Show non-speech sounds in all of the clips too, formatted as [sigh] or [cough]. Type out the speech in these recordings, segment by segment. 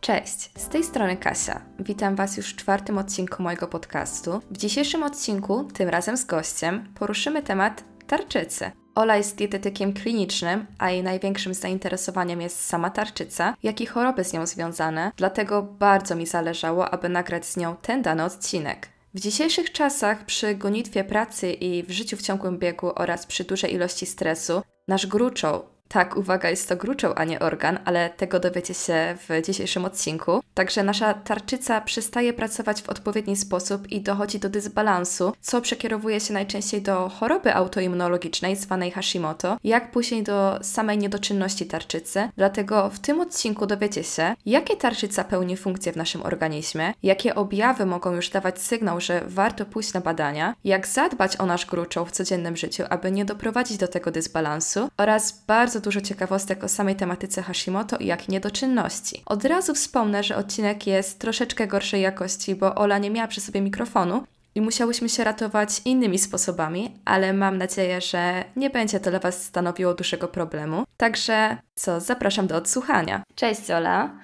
Cześć, z tej strony Kasia. Witam Was już w czwartym odcinku mojego podcastu. W dzisiejszym odcinku, tym razem z gościem, poruszymy temat tarczycy. Ola jest dietetykiem klinicznym, a jej największym zainteresowaniem jest sama tarczyca, jak i choroby z nią związane, dlatego bardzo mi zależało, aby nagrać z nią ten dany odcinek. W dzisiejszych czasach, przy gonitwie pracy i w życiu w ciągłym biegu oraz przy dużej ilości stresu, nasz gruczoł, tak, uwaga, jest to gruczoł, a nie organ, ale tego dowiecie się w dzisiejszym odcinku. Także nasza tarczyca przestaje pracować w odpowiedni sposób i dochodzi do dysbalansu, co przekierowuje się najczęściej do choroby autoimmunologicznej zwanej Hashimoto, jak później do samej niedoczynności tarczycy. Dlatego w tym odcinku dowiecie się, jakie tarczyca pełni funkcje w naszym organizmie, jakie objawy mogą już dawać sygnał, że warto pójść na badania, jak zadbać o nasz gruczoł w codziennym życiu, aby nie doprowadzić do tego dysbalansu oraz bardzo dużo ciekawostek o samej tematyce Hashimoto i jak niedoczynności. Od razu wspomnę, że odcinek jest troszeczkę gorszej jakości, bo Ola nie miała przy sobie mikrofonu, i musiałyśmy się ratować innymi sposobami, ale mam nadzieję, że nie będzie to dla Was stanowiło dużego problemu. Także co, zapraszam do odsłuchania. Cześć Ola.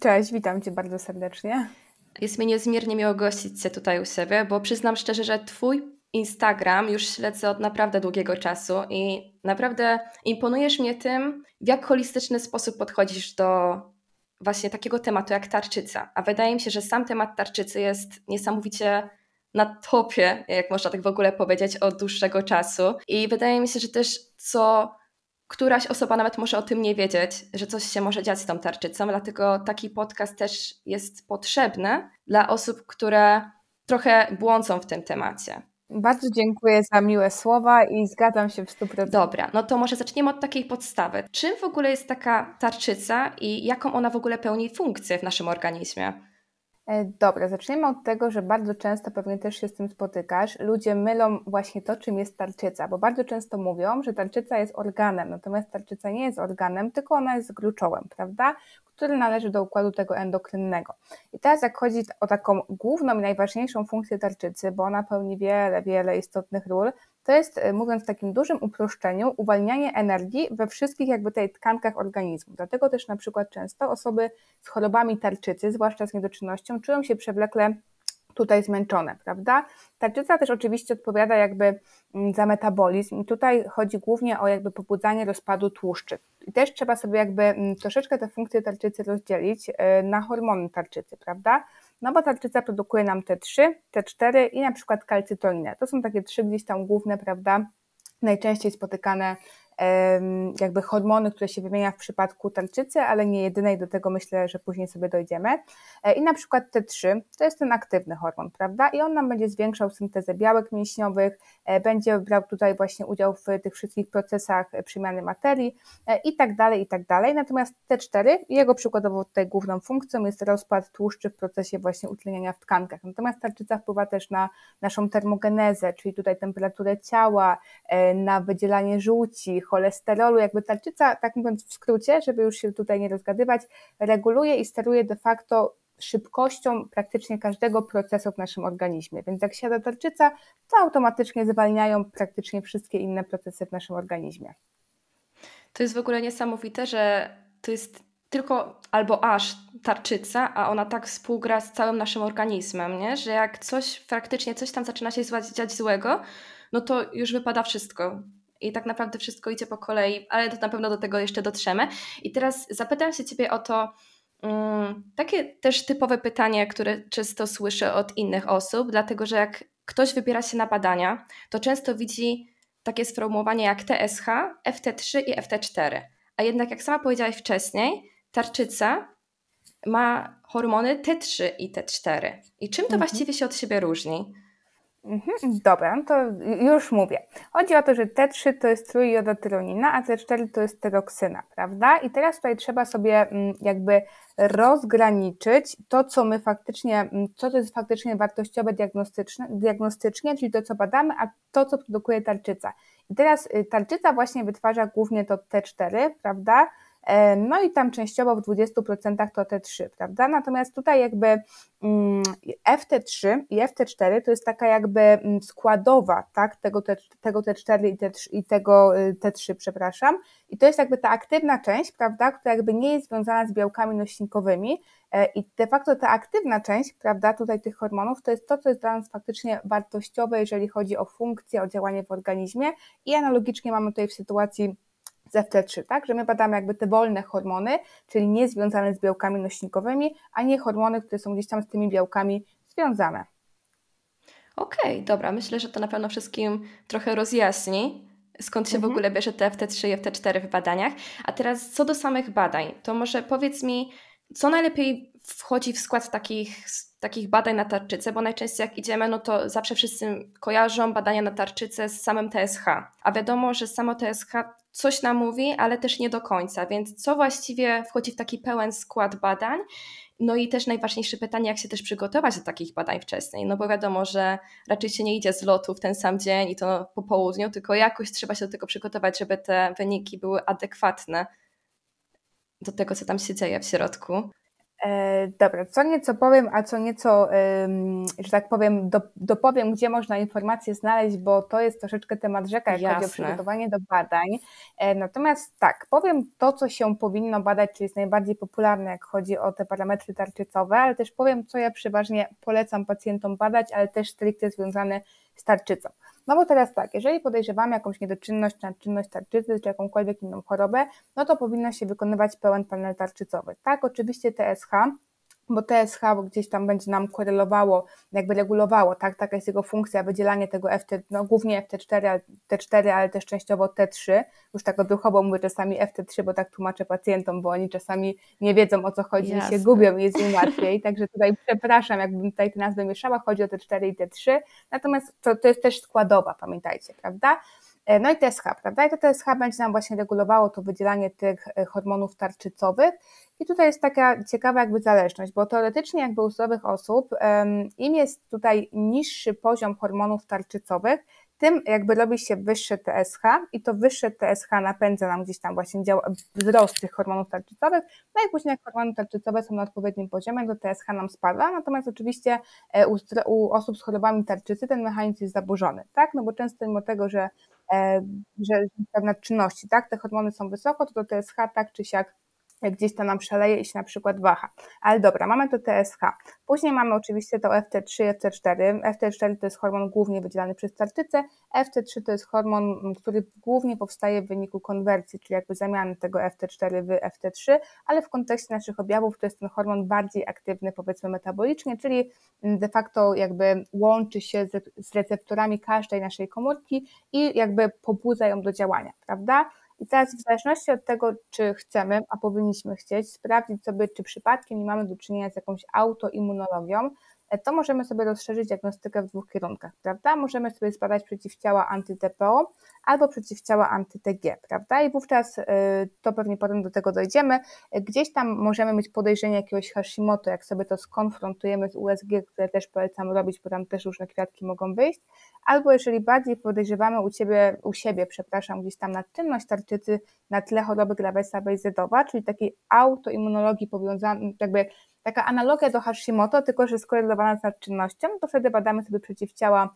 Cześć, witam Cię bardzo serdecznie. Jest mi niezmiernie miło gościć Cię tutaj u siebie, bo przyznam szczerze, że Twój Instagram już śledzę od naprawdę długiego czasu i naprawdę imponujesz mnie tym, w jak holistyczny sposób podchodzisz do właśnie takiego tematu jak tarczyca. A wydaje mi się, że sam temat tarczycy jest niesamowicie na topie, jak można tak w ogóle powiedzieć, od dłuższego czasu. I wydaje mi się, że też co któraś osoba nawet może o tym nie wiedzieć, że coś się może dziać z tą tarczycą, dlatego taki podcast też jest potrzebny dla osób, które trochę błądzą w tym temacie. Bardzo dziękuję za miłe słowa i zgadzam się w 100%. Dobra, no to może zaczniemy od takiej podstawy. Czym w ogóle jest taka tarczyca i jaką ona w ogóle pełni funkcję w naszym organizmie? E, dobra, zaczniemy od tego, że bardzo często pewnie też się z tym spotykasz. Ludzie mylą właśnie to, czym jest tarczyca, bo bardzo często mówią, że tarczyca jest organem, natomiast tarczyca nie jest organem, tylko ona jest gruczołem, prawda? który należy do układu tego endokrynnego. I teraz jak chodzi o taką główną i najważniejszą funkcję tarczycy, bo ona pełni wiele, wiele istotnych ról, to jest, e, mówiąc w takim dużym uproszczeniu, uwalnianie energii we wszystkich jakby tej tkankach organizmu. Dlatego też na przykład często osoby z chorobami tarczycy, zwłaszcza z niedoczynnością, czują się przewlekle tutaj zmęczone, prawda? Tarczyca też oczywiście odpowiada jakby mm, za metabolizm i tutaj chodzi głównie o jakby pobudzanie rozpadu tłuszczy. I też trzeba sobie jakby mm, troszeczkę te funkcje tarczycy rozdzielić e, na hormony tarczycy, prawda? No bo tarczyca produkuje nam T3, T4 i na przykład kalcytoninę. To są takie trzy gdzieś tam główne, prawda, najczęściej spotykane jakby hormony, które się wymienia w przypadku tarczycy, ale nie jedynej, do tego myślę, że później sobie dojdziemy. E, I na przykład T3 to jest ten aktywny hormon, prawda? I on nam będzie zwiększał syntezę białek mięśniowych, e, będzie brał tutaj właśnie udział w tych wszystkich procesach przemiany materii e, i tak dalej, i tak dalej. Natomiast T4, jego przykładowo tutaj główną funkcją jest rozpad tłuszczy w procesie właśnie utleniania w tkankach. Natomiast tarczyca wpływa też na naszą termogenezę, czyli tutaj temperaturę ciała, na wydzielanie żółci, cholesterolu, jakby tarczyca, tak mówiąc w skrócie, żeby już się tutaj nie rozgadywać, reguluje i steruje de facto szybkością praktycznie każdego procesu w naszym organizmie. Więc jak siada tarczyca, to automatycznie zwalniają praktycznie wszystkie inne procesy w naszym organizmie. To jest w ogóle niesamowite, że to jest tylko albo aż tarczyca, a ona tak współgra z całym naszym organizmem, nie? że jak coś faktycznie coś tam zaczyna się dziać złego, no to już wypada wszystko i tak naprawdę wszystko idzie po kolei, ale to na pewno do tego jeszcze dotrzemy. I teraz zapytam się Ciebie o to, um, takie też typowe pytanie, które często słyszę od innych osób, dlatego że jak ktoś wybiera się na badania, to często widzi takie sformułowanie jak TSH, FT3 i FT4. A jednak, jak sama powiedziałaś wcześniej, tarczyca ma hormony T3 i T4. I czym to mhm. właściwie się od siebie różni? Mhm, dobra, no to już mówię. Chodzi o to, że T3 to jest trójjodotyronina, a T4 to jest tyroksyna, prawda? I teraz tutaj trzeba sobie mm, jakby rozgraniczyć to, co my faktycznie, mm, co to jest faktycznie wartościowe diagnostyczne, diagnostycznie, czyli to, co badamy, a to, co produkuje tarczyca. I teraz y, tarczyca właśnie wytwarza głównie to T4, prawda? E, no i tam częściowo w 20% to T3, prawda? Natomiast tutaj jakby mm, FT3 i FT4 to jest taka jakby mm, składowa, tak, tego, T, tego T4 i, T3, i tego y, T3, przepraszam, i to jest jakby ta aktywna część, prawda, która jakby nie jest związana z białkami nośnikowymi, E, I de facto ta aktywna część, prawda, tutaj tych hormonów, to jest to, co jest dla nas faktycznie wartościowe, jeżeli chodzi o funkcję, o działanie w organizmie. I analogicznie mamy tutaj w sytuacji z FT3, tak? Że my badamy jakby te wolne hormony, czyli nie związane z białkami nośnikowymi, a nie hormony, które są gdzieś tam z tymi białkami związane. Okej, okay, dobra. Myślę, że to na pewno wszystkim trochę rozjaśni, skąd się mhm. w ogóle bierze te FT3 i FT4 w badaniach. A teraz co do samych badań, to może powiedz mi, co najlepiej wchodzi w skład takich, takich badań na tarczycę, bo najczęściej jak idziemy, no to zawsze wszyscy kojarzą badania na tarczycę z samym TSH. A wiadomo, że samo TSH coś nam mówi, ale też nie do końca, więc co właściwie wchodzi w taki pełen skład badań? No i też najważniejsze pytanie, jak się też przygotować do takich badań wcześniej, no bo wiadomo, że raczej się nie idzie z lotu w ten sam dzień i to po południu, tylko jakoś trzeba się do tego przygotować, żeby te wyniki były adekwatne do tego, co tam się dzieje w środku. E, dobra, co nieco powiem, a co nieco, że tak powiem, do, dopowiem, gdzie można informacje znaleźć, bo to jest troszeczkę temat rzeka, jak Jasne. chodzi o przygotowanie do badań. E, natomiast tak, powiem to, co się powinno badać, czyli jest najbardziej popularne, jak chodzi o te parametry tarczycowe, ale też powiem, co ja przeważnie polecam pacjentom badać, ale też stricte związane z tarczycą. No bo teraz tak, jeżeli podejrzewamy jakąś niedoczynność, nadczynność tarczycy, czy jakąkolwiek inną chorobę, no to powinno się wykonywać pełen panel tarczycowy. Tak, oczywiście TSH bo TSH gdzieś tam będzie nam korelowało, jakby regulowało, tak, taka jest jego funkcja, wydzielanie tego FT, no głównie FT4, T4, ale też częściowo T3, już tak odruchowo mówię czasami FT3, bo tak tłumaczę pacjentom, bo oni czasami nie wiedzą o co chodzi Jasne. i się gubią i jest im łatwiej, [laughs] także tutaj przepraszam, jakbym tutaj te nazwy mieszała, chodzi o T4 i T3, natomiast to, to jest też składowa, pamiętajcie, prawda? E, no i TSH, prawda? I to TSH będzie nam właśnie regulowało to wydzielanie tych e, hormonów tarczycowych. I tutaj jest taka ciekawa jakby zależność, bo teoretycznie jakby u zdrowych osób im jest tutaj niższy poziom hormonów tarczycowych, tym jakby robi się wyższe TSH i to wyższe TSH napędza nam gdzieś tam właśnie wzrost tych hormonów tarczycowych, no i później jak hormony tarczycowe są na odpowiednim poziomie, to TSH nam spada, natomiast oczywiście e, u, u osób z chorobami tarczycy ten mechanizm jest zaburzony, tak, no bo często mimo tego, że że pewne czynności, tak, te hormony są wysoko, to to TSH tak czy siak gdzieś to nam szaleje i się na przykład waha. Ale dobra, mamy to TSH. Później mamy oczywiście to FT3, FT4. FT4 to jest hormon głównie wydzielany przez tarczycę, FT3 to jest hormon, który głównie powstaje w wyniku konwersji, czyli jakby zamiany tego FT4 w FT3, ale w kontekście naszych objawów to jest ten hormon bardziej aktywny powiedzmy metabolicznie, czyli de facto jakby łączy się z receptorami każdej naszej komórki i jakby pobudza ją do działania, prawda? I teraz w zależności od tego, czy chcemy, a powinniśmy chcieć, sprawdzić sobie, czy przypadkiem nie mamy do czynienia z jakąś autoimmunologią, e, to możemy sobie rozszerzyć diagnostykę w dwóch kierunkach, prawda? Możemy sobie zbadać przeciwciała anty-TPO albo przeciwciała anty-TG, prawda? I wówczas y, to pewnie potem do tego dojdziemy. Gdzieś tam możemy mieć podejrzenie jakiegoś Hashimoto, jak sobie to skonfrontujemy z USG, które też polecam robić, bo tam też różne kwiatki mogą wyjść, albo jeżeli bardziej podejrzewamy u, ciebie, u siebie, przepraszam, gdzieś tam nadczynność tarczycy na tle choroby Gravesa Bejzedowa, czyli takiej autoimmunologii powiązanej, jakby taka analogia do Hashimoto, tylko że skorelowana z nadczynnością, to wtedy badamy sobie przeciwciała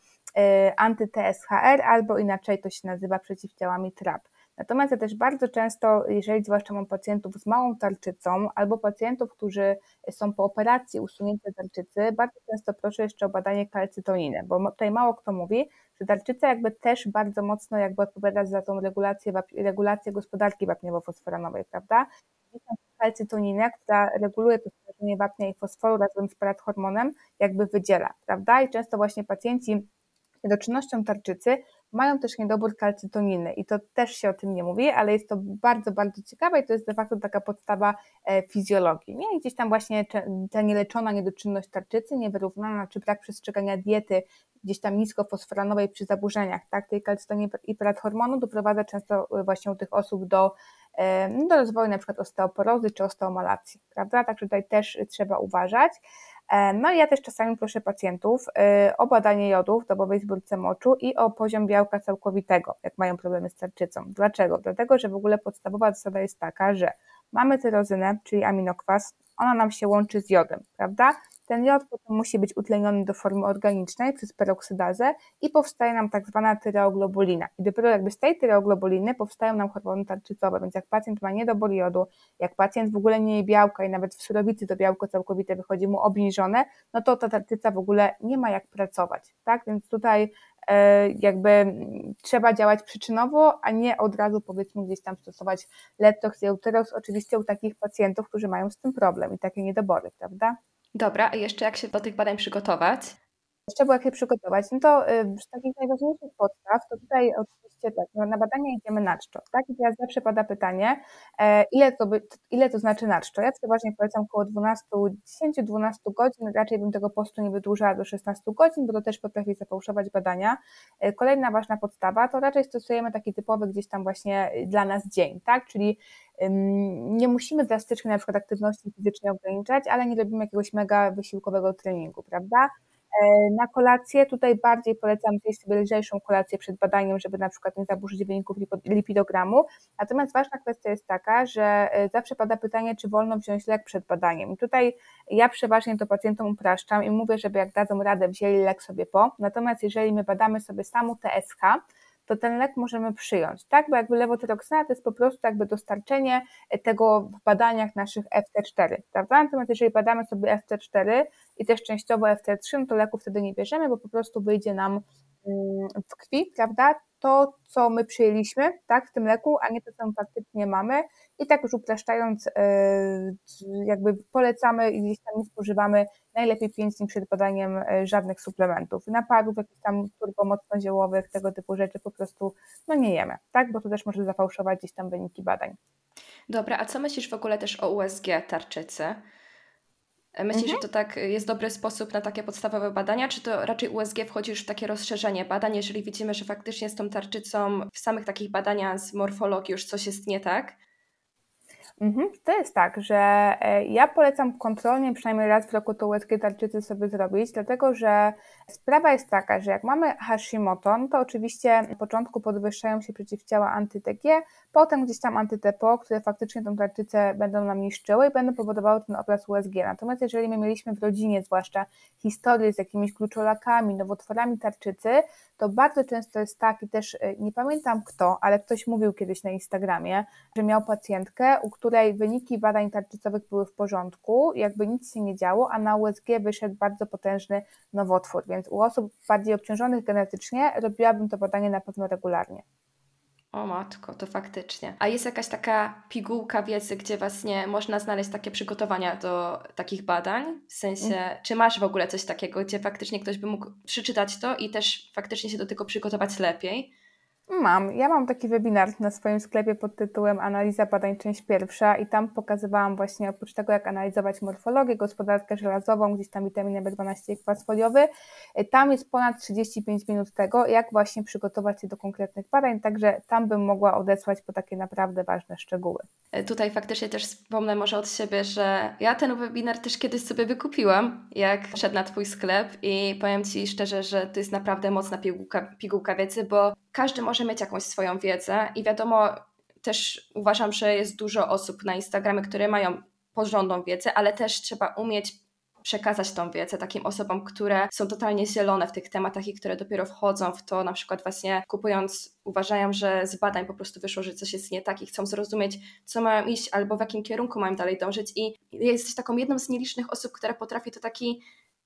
anty-TSHR albo inaczej to się nazywa przeciwciałami TRAP. Natomiast ja też bardzo często, jeżeli zwłaszcza mam pacjentów z małą tarczycą albo pacjentów, którzy są po operacji usunięcia tarczycy, bardzo często proszę jeszcze o badanie kalcytoniny, bo tutaj mało kto mówi, że tarczyca jakby też bardzo mocno jakby odpowiada za tą regulację, regulację gospodarki wapniowo-fosforanowej, prawda? kalcytoninę, która reguluje to stężenie wapnia i fosforu razem z parathormonem, jakby wydziela, prawda? I często właśnie pacjenci niedoczynnością tarczycy mają też niedobór kalcytoniny i to też się o tym nie mówi, ale jest to bardzo, bardzo ciekawe i to jest de facto taka podstawa e, fizjologii. Nie? I gdzieś tam właśnie ta nieleczona niedoczynność tarczycy, niewyrównana czy brak przestrzegania diety gdzieś tam niskofosforanowej przy zaburzeniach tak, tej kalcytoniny i parathormonu doprowadza często e, właśnie u tych osób do no, do rozwoju na przykład osteoporozy czy osteomalacji, prawda? Także tutaj też trzeba uważać. No i ja też czasami proszę pacjentów y, o badanie jodu w dobowej zbiórce moczu i o poziom białka całkowitego, jak mają problemy z tarczycą. Dlaczego? Dlatego, że w ogóle podstawowa zasada jest taka, że mamy tyrozynę, czyli aminokwas, ona nam się łączy z jodem, prawda? Ten jod potem musi być utleniony do formy organicznej przez peroksydazę i powstaje nam tak zwana tyreoglobulina. I dopiero jakby z tej tyreoglobuliny powstają nam hormony tarczycowe, więc jak pacjent ma niedobór jodu, jak pacjent w ogóle nie je białka i nawet w surowicy to białko całkowite wychodzi mu obniżone, no to ta tarczyca w ogóle nie ma jak pracować, tak? Więc tutaj e, jakby trzeba działać przyczynowo, a nie od razu powiedzmy gdzieś tam stosować Lettox i oczywiście u takich pacjentów, którzy mają z tym problem i takie niedobory, prawda? Dobra, a jeszcze jak się do tych badań przygotować? Jeszcze było jak je przygotować, no to y, z takich najważniejszych podstaw, to tutaj oczywiście tak, no na badania idziemy na czczo, tak? I teraz zawsze pada pytanie, e, ile to, by, ile to znaczy na czczo? Ja przeważnie polecam około 12, 10-12 godzin, raczej bym tego postu nie wydłużała do 16 godzin, bo to też potrafi zafałszować badania. E, kolejna ważna podstawa, to raczej stosujemy taki typowy gdzieś tam właśnie dla nas dzień, tak? Czyli nie musimy drastycznie na przykład aktywności fizycznej ograniczać, ale nie robimy jakiegoś mega wysiłkowego treningu, prawda? E, na kolację tutaj bardziej polecam zjeść sobie lżejszą kolację przed badaniem, żeby na przykład nie zaburzyć wyników lipidogramu. Natomiast ważna kwestia jest taka, że e, zawsze pada pytanie, czy wolno wziąć lek przed badaniem. I tutaj ja przeważnie to pacjentom upraszczam i mówię, żeby jak dadzą radę, wzięli lek sobie po. Natomiast jeżeli my badamy sobie samą TSH, to ten lek możemy przyjąć, tak? Bo jakby lewotyroksyna to jest po prostu jakby dostarczenie tego w badaniach naszych FT4, prawda? Natomiast jeżeli badamy sobie FT4 i też częściowo FT3, no to leku wtedy nie bierzemy, bo po prostu wyjdzie nam w krwi, prawda? To, co my przyjęliśmy, tak, w tym leku, a nie to, co faktycznie mamy. I tak już upraszczając, e, jakby polecamy i gdzieś tam nie spożywamy najlepiej 5 dni przed podaniem e, żadnych suplementów, napadów, jakichś tam turbomocno ziołowych, tego typu rzeczy po prostu no nie jemy, tak, bo to też może zafałszować gdzieś tam wyniki badań. Dobra, a co myślisz w ogóle też o USG tarczycy? Myślisz, mhm. że to tak jest dobry sposób na takie podstawowe badania, czy to raczej USG wchodzi już w takie rozszerzenie badań, jeżeli widzimy, że faktycznie z tą tarczycą w samych takich badaniach z morfologii już coś jest nie tak? Mhm. To jest tak, że e, ja polecam kontrolnie przynajmniej raz w roku tą łezkę tarczycy sobie zrobić, dlatego że sprawa jest taka, że jak mamy Hashimoto, no to oczywiście na początku podwyższają się przeciwciała anty-TG, potem gdzieś tam anty-TPO, które faktycznie tą tarczycę będą nam niszczyły i będą powodowały ten obraz USG. Natomiast jeżeli my mieliśmy w rodzinie zwłaszcza historię z jakimiś kluczolakami, nowotworami tarczycy, to bardzo często jest tak i też e, nie pamiętam kto, ale ktoś mówił kiedyś na Instagramie, że miał pacjentkę, u której wyniki badań tarczycowych były w porządku, jakby nic się nie działo, a na USG wyszedł bardzo potężny nowotwór, więc u osób bardziej obciążonych genetycznie robiłabym to badanie na pewno regularnie. O matko, to faktycznie. A jest jakaś taka pigułka wiedzy, gdzie właśnie można znaleźć takie przygotowania do takich badań? W sensie, mm. czy masz w ogóle coś takiego, gdzie faktycznie ktoś by mógł przeczytać to i też faktycznie się do tego przygotować lepiej? Mam. Ja mam taki webinar na swoim sklepie pod tytułem Analiza badań część pierwsza i tam pokazywałam właśnie oprócz tego, jak analizować morfologię, gospodarkę żelazową, gdzieś tam witaminę B12 i kwas foliowy, tam jest ponad 35 minut tego, jak właśnie przygotować się do konkretnych badań, także tam bym mogła odesłać po takie naprawdę ważne szczegóły. E, tutaj faktycznie też wspomnę może od siebie, że ja ten webinar też kiedyś sobie wykupiłam, jak wszedł na Twój sklep i powiem Ci szczerze, że to jest naprawdę mocna pigułka, pigułka wiedzy, bo każdy może mieć jakąś swoją wiedzę i wiadomo, też uważam, że jest dużo osób na Instagramie, które mają porządną wiedzę, ale też trzeba umieć przekazać tą wiedzę takim osobom, które są totalnie zielone w tych tematach i które dopiero wchodzą w to, na przykład właśnie kupując, uważają, że z badań po prostu wyszło, że coś jest nie tak i chcą zrozumieć, co mają iść albo w jakim kierunku mają dalej dążyć. I jesteś taką jedną z nielicznych osób, która potrafi to taki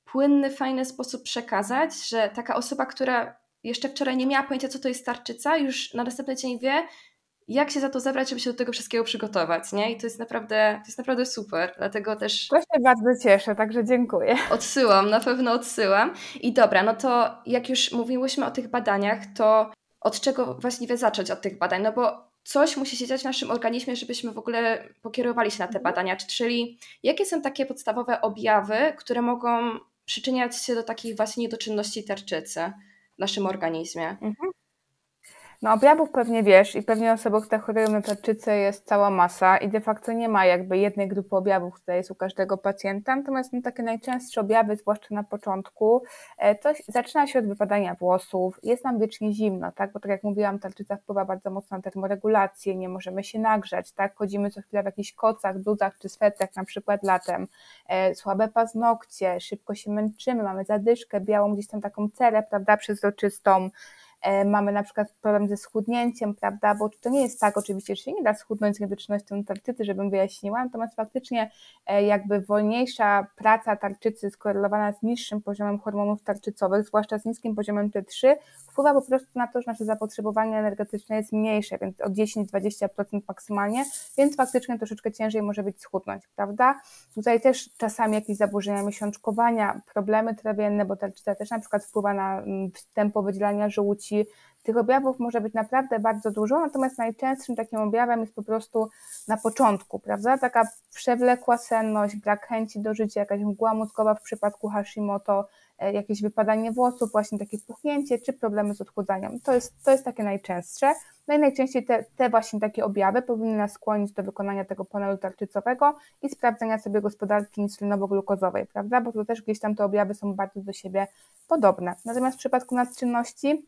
płynny, fajny sposób przekazać, że taka osoba, która jeszcze wczoraj nie miała pojęcia, co to jest tarczyca, już na następny dzień wie, jak się za to zabrać, żeby się do tego wszystkiego przygotować, nie? I to jest naprawdę, to jest naprawdę super, dlatego też... To się bardzo cieszę, także dziękuję. Odsyłam, na pewno odsyłam. I dobra, no to jak już mówiłyśmy o tych badaniach, to od czego właściwie zacząć od tych badań? No bo coś musi się dziać w naszym organizmie, żebyśmy w ogóle pokierowali się na te mhm. badania, czyli jakie są takie podstawowe objawy, które mogą przyczyniać się do takich właśnie niedoczynności tarczycy? Naszym organizmie. Mhm. No objawów pewnie wiesz i pewnie osoby, które chorują na tarczycę jest cała masa i de facto nie ma jakby jednej grupy objawów, która jest u każdego pacjenta, natomiast no, takie najczęstsze objawy, zwłaszcza na początku, e, to zaczyna się od wypadania włosów, jest nam wiecznie zimno, tak, bo tak jak mówiłam, tarczyca wpływa bardzo mocno na termoregulację, nie możemy się nagrzać, tak, chodzimy co chwilę w jakichś kocach, bluzach czy swetrach, na przykład latem, e, słabe paznokcie, szybko się męczymy, mamy zadyszkę białą, gdzieś tam taką cerę, prawda, przezroczystą, E, mamy na przykład problem ze schudnięciem, prawda, bo to nie jest tak oczywiście, że się nie da schudnąć z niedoczynnością tarczycy, żebym wyjaśniła, natomiast faktycznie e, jakby wolniejsza praca tarczycy skorelowana z niższym poziomem hormonów tarczycowych, zwłaszcza z niskim poziomem T3, wpływa po prostu na to, że nasze zapotrzebowanie energetyczne jest mniejsze, więc o 10-20% maksymalnie, więc faktycznie troszeczkę ciężej może być schudnąć, prawda? Tutaj też czasami jakieś zaburzenia miesiączkowania, problemy trawienne, bo tarczyca też na przykład wpływa na mm, tempo wydzielania tych objawów może być naprawdę bardzo dużo, natomiast najczęstszym takim objawem jest po prostu na początku, prawda? Taka przewlekła senność, brak chęci do życia, jakaś mgła mózgowa w przypadku Hashimoto, e, jakieś wypadanie włosów, właśnie takie puchnięcie, czy problemy z odchudzaniem. To jest, to jest takie najczęstsze. No i najczęściej te, te właśnie takie objawy powinny nas skłonić do wykonania tego panelu tarczycowego i sprawdzenia sobie gospodarki insulinowo-glukozowej, prawda? Bo to też gdzieś tam te objawy są bardzo do siebie podobne. Natomiast w przypadku nadczynności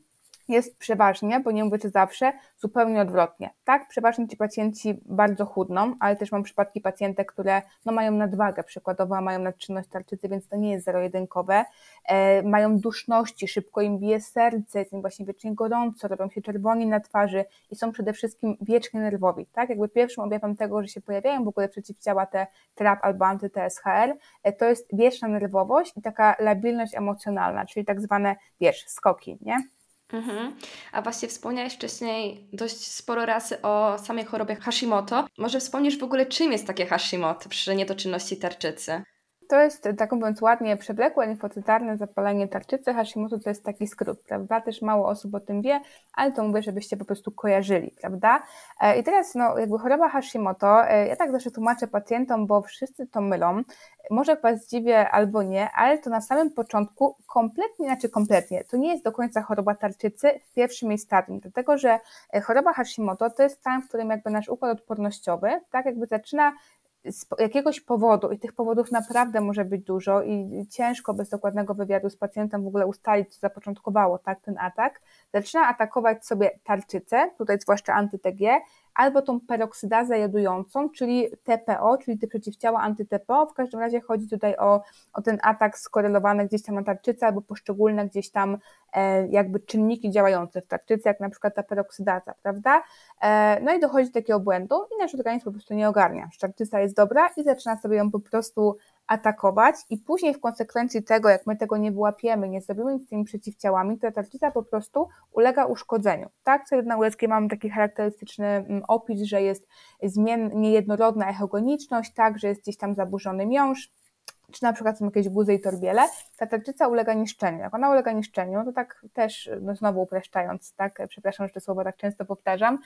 jest przeważnie, bo nie mówię, czy zawsze, zupełnie odwrotnie. Tak, przeważnie ci pacjenci bardzo chudną, ale też mam przypadki pacjentek, które no, mają nadwagę przykładowo, mają nadczynność tarczycy, więc to nie jest zero-jedynkowe. E, mają duszności, szybko im bije serce, jest im właśnie wiecznie gorąco, robią się czerwoni na twarzy i są przede wszystkim wiecznie nerwowi. Tak, jakby pierwszym objawem tego, że się pojawiają w ogóle przeciwciała te TRAP albo anty-TSHR, e, to jest wieczna nerwowość i taka labilność emocjonalna, czyli tak zwane, wiesz, skoki, nie? Mhm. A właśnie wspomniałeś wcześniej dość sporo razy o samej chorobie Hashimoto. Może wspomnisz w ogóle, czym jest takie Hashimoto przy niedoczynności tarczycy? To jest, tak mówiąc ładnie, przewlekłe linfocytarne zapalenie tarczycy. Hashimoto to jest taki skrót, prawda? Też mało osób o tym wie, ale to mówię, żebyście po prostu kojarzyli, prawda? E, I teraz, no, jakby choroba Hashimoto, e, ja tak zawsze tłumaczę pacjentom, bo wszyscy to mylą. Może Was dziwię albo nie, ale to na samym początku kompletnie, znaczy kompletnie, to nie jest do końca choroba tarczycy w pierwszym jej stadium, dlatego że e, choroba Hashimoto to jest stan, w którym jakby nasz układ odpornościowy, tak jakby zaczyna z jakiegoś powodu, i tych powodów naprawdę może być dużo, i ciężko bez dokładnego wywiadu z pacjentem w ogóle ustalić, co zapoczątkowało tak, ten atak, zaczyna atakować sobie tarczycę, tutaj zwłaszcza anty-TG, albo tą peroksydazę jodującą, czyli TPO, czyli te przeciwciała anty-TPO. W każdym razie chodzi tutaj o, o ten atak skorelowany gdzieś tam na tarczycę, albo poszczególne gdzieś tam e, jakby czynniki działające w tarczycy, jak na przykład ta peroksydaza, prawda? E, no i dochodzi do takiego błędu i nasz organizm po prostu nie ogarnia. Tarczyca jest dobra i zaczyna sobie ją po prostu atakować i później w konsekwencji tego, jak my tego nie wyłapiemy, nie zrobimy nic z tymi przeciwciałami, to ta tarczyca po prostu ulega uszkodzeniu. Tak, w na USG mamy taki charakterystyczny mm, opis, że jest zmien, niejednorodna echogoniczność, tak, że jest gdzieś tam zaburzony miąższ, czy na przykład są jakieś guzy i torbiele, ta tarczyca ulega niszczeniu. Jak ona ulega niszczeniu, to tak też, no znowu upraszczając, tak, przepraszam, że to słowo tak często powtarzam,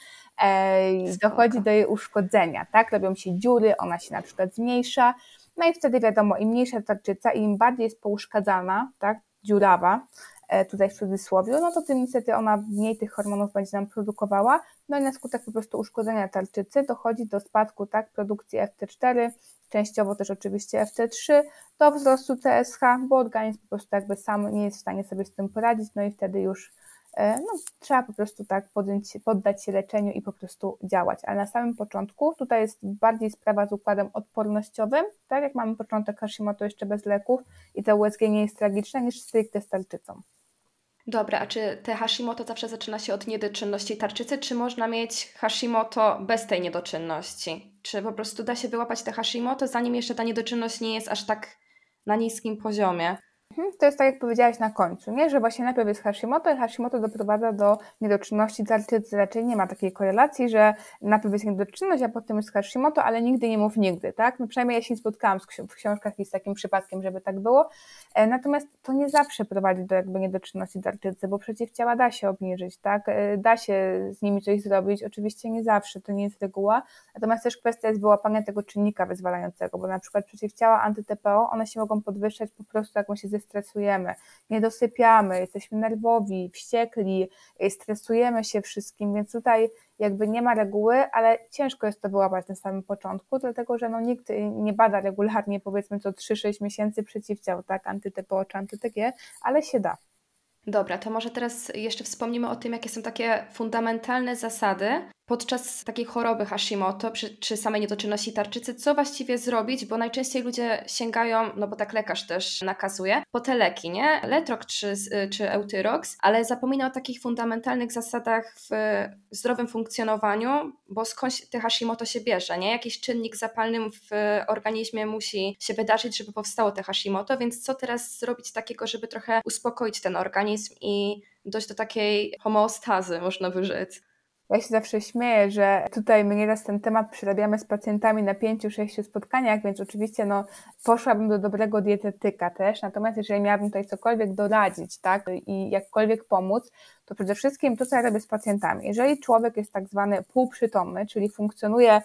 e, dochodzi do jej uszkodzenia, tak, robią się dziury, ona się na przykład zmniejsza, no i wtedy wiadomo, im mniejsza tarczyca im bardziej jest pouszkadzana, tak, dziurawa, e, tutaj w cudzysłowie, no to tym niestety ona mniej tych hormonów będzie nam produkowała, no i na skutek po prostu uszkodzenia tarczycy dochodzi do spadku tak produkcji FT4, częściowo też oczywiście FT3, do wzrostu TSH, bo organizm po prostu jakby sam nie jest w stanie sobie z tym poradzić, no i wtedy już no, trzeba po prostu tak podjąć, poddać się leczeniu i po prostu działać. Ale na samym początku tutaj jest bardziej sprawa z układem odpornościowym, tak jak mamy początek Hashimoto jeszcze bez leków i to USG nie jest tragiczne niż stricte z tarczycą. Dobra, a czy te Hashimoto zawsze zaczyna się od niedoczynności tarczycy, czy można mieć Hashimoto bez tej niedoczynności? Czy po prostu da się wyłapać te Hashimoto, zanim jeszcze ta niedoczynność nie jest aż tak na niskim poziomie? Mhm, to jest tak, jak powiedziałaś na końcu, nie? że właśnie najpierw jest Hashimoto i Hashimoto doprowadza do niedoczynności tarczycy. Raczej nie ma takiej korelacji, że najpierw jest niedoczynność, a potem jest Hashimoto, ale nigdy nie mów nigdy, tak? No przynajmniej ja się nie spotkałam w książkach i z takim przypadkiem, żeby tak było. E, natomiast to nie zawsze prowadzi do jakby niedoczynności tarczycy, bo przeciwciała da się obniżyć, tak? E, da się z nimi coś zrobić, oczywiście nie zawsze, to nie jest reguła. Natomiast też kwestia jest wyłapania tego czynnika wyzwalającego, bo na przykład przeciwciała anty-TPO, one się mogą podwyższać po prostu, jak się ze stresujemy, nie dosypiamy, jesteśmy nerwowi, wściekli, stresujemy się wszystkim, więc tutaj jakby nie ma reguły, ale ciężko jest to wyłapać na samym początku, dlatego że no, nikt nie bada regularnie powiedzmy co 3-6 miesięcy przeciwciał, tak, antyTPO czy antyTG, ale się da. Dobra, to może teraz jeszcze wspomnimy o tym, jakie są takie fundamentalne zasady podczas takiej choroby Hashimoto czy, czy samej niedoczynności tarczycy, co właściwie zrobić, bo najczęściej ludzie sięgają, no bo tak lekarz też nakazuje, po te leki, nie? Letrok czy, czy Eutyrox, ale zapomina o takich fundamentalnych zasadach w zdrowym funkcjonowaniu, bo skądś te Hashimoto się bierze, nie? Jakiś czynnik zapalny w organizmie musi się wydarzyć, żeby powstało te Hashimoto, więc co teraz zrobić takiego, żeby trochę uspokoić ten organizm i dojść do takiej homeostazy, można by rzec. Ja się zawsze śmieję, że tutaj my nieraz ten temat przerabiamy z pacjentami na pięciu, sześciu spotkaniach, więc oczywiście no, poszłabym do dobrego dietetyka też, natomiast jeżeli miałabym tutaj cokolwiek doradzić, tak, i jakkolwiek pomóc, to przede wszystkim to, co ja robię z pacjentami. Jeżeli człowiek jest tak zwany półprzytomny, czyli funkcjonuje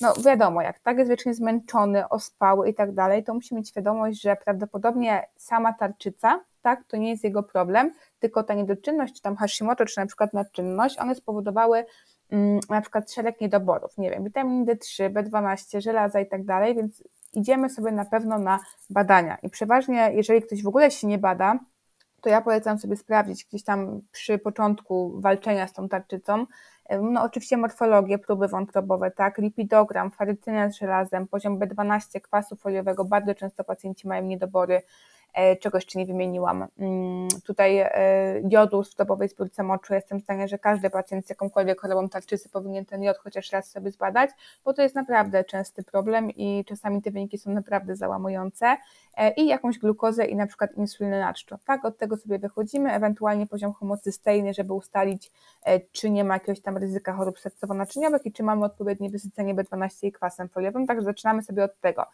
no wiadomo, jak tak jest wiecznie zmęczony, ospały i tak dalej, to musi mieć świadomość, że prawdopodobnie sama tarczyca, tak, to nie jest jego problem, tylko ta niedoczynność, czy tam Hashimoto, czy na przykład nadczynność, one spowodowały mm, na przykład szereg niedoborów, nie wiem, witamin D3, B12, żelaza i tak dalej, więc idziemy sobie na pewno na badania. I przeważnie, jeżeli ktoś w ogóle się nie bada, to ja polecam sobie sprawdzić gdzieś tam przy początku walczenia z tą tarczycą, no oczywiście morfologię, próby wątrobowe, tak, lipidogram, farytynę z żelazem, poziom B12 kwasu foliowego, bardzo często pacjenci mają niedobory, czegoś jeszcze nie wymieniłam. Mm, tutaj e, jodu w topowej zbiórce moczu. Jestem zdania, że każdy pacjent z jakąkolwiek chorobą tarczycy powinien ten jod chociaż raz sobie zbadać, bo to jest naprawdę częsty problem i czasami te wyniki są naprawdę załamujące. E, I jakąś glukozę i na przykład insulinę naczczo. Tak, od tego sobie wychodzimy, ewentualnie poziom homocysteiny, żeby ustalić, czy nie ma jakiegoś tam ryzyka chorób sercowo-naczyniowych i czy mamy odpowiednie wysycenie B12 i kwasem foliowym. Także zaczynamy sobie od tego.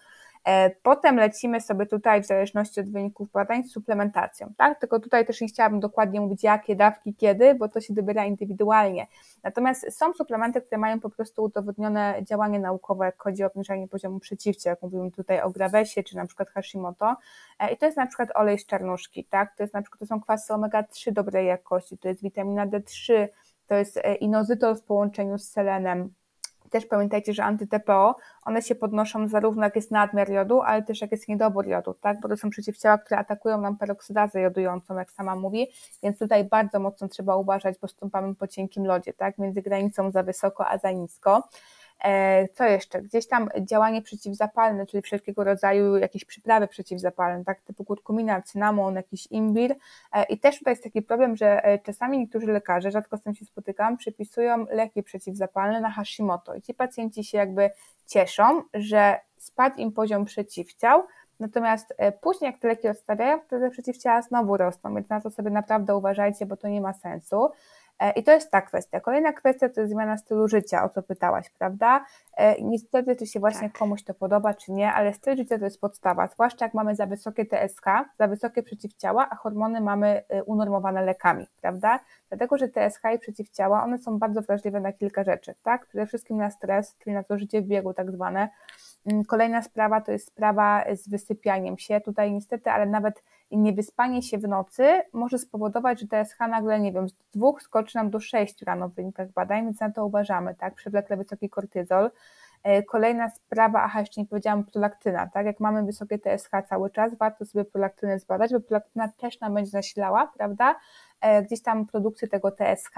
E, potem lecimy sobie tutaj w zależności od wyników badań z suplementacją, tak? Tylko tutaj też nie chciałabym dokładnie mówić jakie dawki, kiedy, bo to się dobiera indywidualnie. Natomiast są suplementy, które mają po prostu udowodnione działanie naukowe, jak chodzi o obniżanie poziomu przeciwcia, jak mówimy tutaj o gravesie, czy na przykład Hashimoto. E, I to jest na przykład olej z czarnuszki, tak? To jest na przykład, to są kwasy omega-3 dobrej jakości, to jest witamina D3, to jest e, inozytol w połączeniu z selenem, też pamiętajcie, że antyTPO, one się podnoszą zarówno jak jest nadmiar jodu, ale też jak jest niedobór jodu, tak? Bo to są przeciwciała, które atakują nam peroksydazę jodującą, jak sama mówi, więc tutaj bardzo mocno trzeba uważać, bo stąpamy po cienkim lodzie, tak? Między granicą za wysoko, a za nisko. E, co jeszcze? Gdzieś tam działanie przeciwzapalne, czyli wszelkiego rodzaju jakieś przyprawy przeciwzapalne, tak, typu kurkumina, cynamon, jakiś imbir. E, I też tutaj jest taki problem, że e, czasami niektórzy lekarze, rzadko z tym się spotykam, przypisują leki przeciwzapalne na Hashimoto i ci pacjenci się jakby cieszą, że spadł im poziom przeciwciał, Natomiast później, jak te leki odstawiają, to te przeciwciała znowu rosną, więc na to sobie naprawdę uważajcie, bo to nie ma sensu. E, I to jest ta kwestia. Kolejna kwestia to jest zmiana stylu życia, o co pytałaś, prawda? E, niestety, czy się właśnie tak. komuś to podoba, czy nie, ale styl życia to jest podstawa, zwłaszcza jak mamy za wysokie TSH, za wysokie przeciwciała, a hormony mamy e, unormowane lekami, prawda? Dlatego, że TSH i przeciwciała, one są bardzo wrażliwe na kilka rzeczy, tak? Przede wszystkim na stres, czyli na to życie w biegu tak zwane. Mm, kolejna sprawa to jest sprawa z wysypianiem się. Tutaj niestety, ale nawet niewyspanie się w nocy może spowodować, że TSH nagle, nie wiem, z dwóch skoczy nam do sześciu rano w wynikach badań, więc na to uważamy, tak? Przewlekle wysoki kortyzol. E, kolejna sprawa, aha, jeszcze nie powiedziałam, prolaktyna, tak? Jak mamy wysokie TSH cały czas, warto sobie prolaktynę zbadać, bo prolaktyna też nam będzie zasilała, prawda? E, gdzieś tam produkcję tego TSH.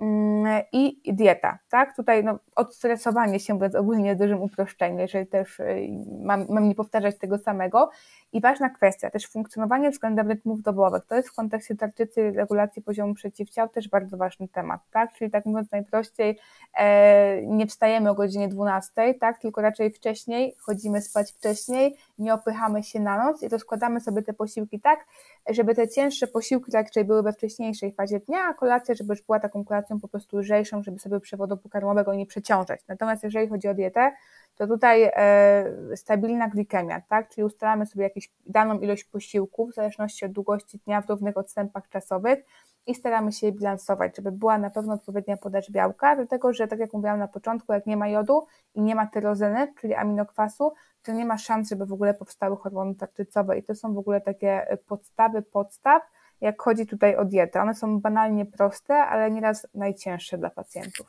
Mm, i dieta, tak? Tutaj no, odstresowanie się, mówiąc ogólnie dużym uproszczeniu, jeżeli też y, mam, mam nie powtarzać tego samego. I ważna kwestia, też funkcjonowanie względem rytmów dobowych. To jest w kontekście tarczycy regulacji poziomu przeciwciał też bardzo ważny temat, tak? Czyli tak mówiąc najprościej, e, nie wstajemy o godzinie 12, tak? Tylko raczej wcześniej, chodzimy spać wcześniej, nie opychamy się na noc i rozkładamy sobie te posiłki tak, żeby te cięższe posiłki raczej były we wcześniejszej fazie dnia, a kolacja, żeby już była taką kolacją po prostu lżejszą, żeby sobie przewodu pokarmowego nie przeciążać. Natomiast jeżeli chodzi o dietę, to tutaj e, stabilna glikemia, tak? Czyli ustalamy sobie jakąś daną ilość posiłków w zależności od długości dnia w równych odstępach czasowych i staramy się je bilansować, żeby była na pewno odpowiednia podaż białka, dlatego że tak jak mówiłam na początku, jak nie ma jodu i nie ma tyrozyny, czyli aminokwasu, to nie ma szans, żeby w ogóle powstały hormony tarczycowe i to są w ogóle takie podstawy podstaw, jak chodzi tutaj o dietę. One są banalnie proste, ale nieraz najcięższe dla pacjentów.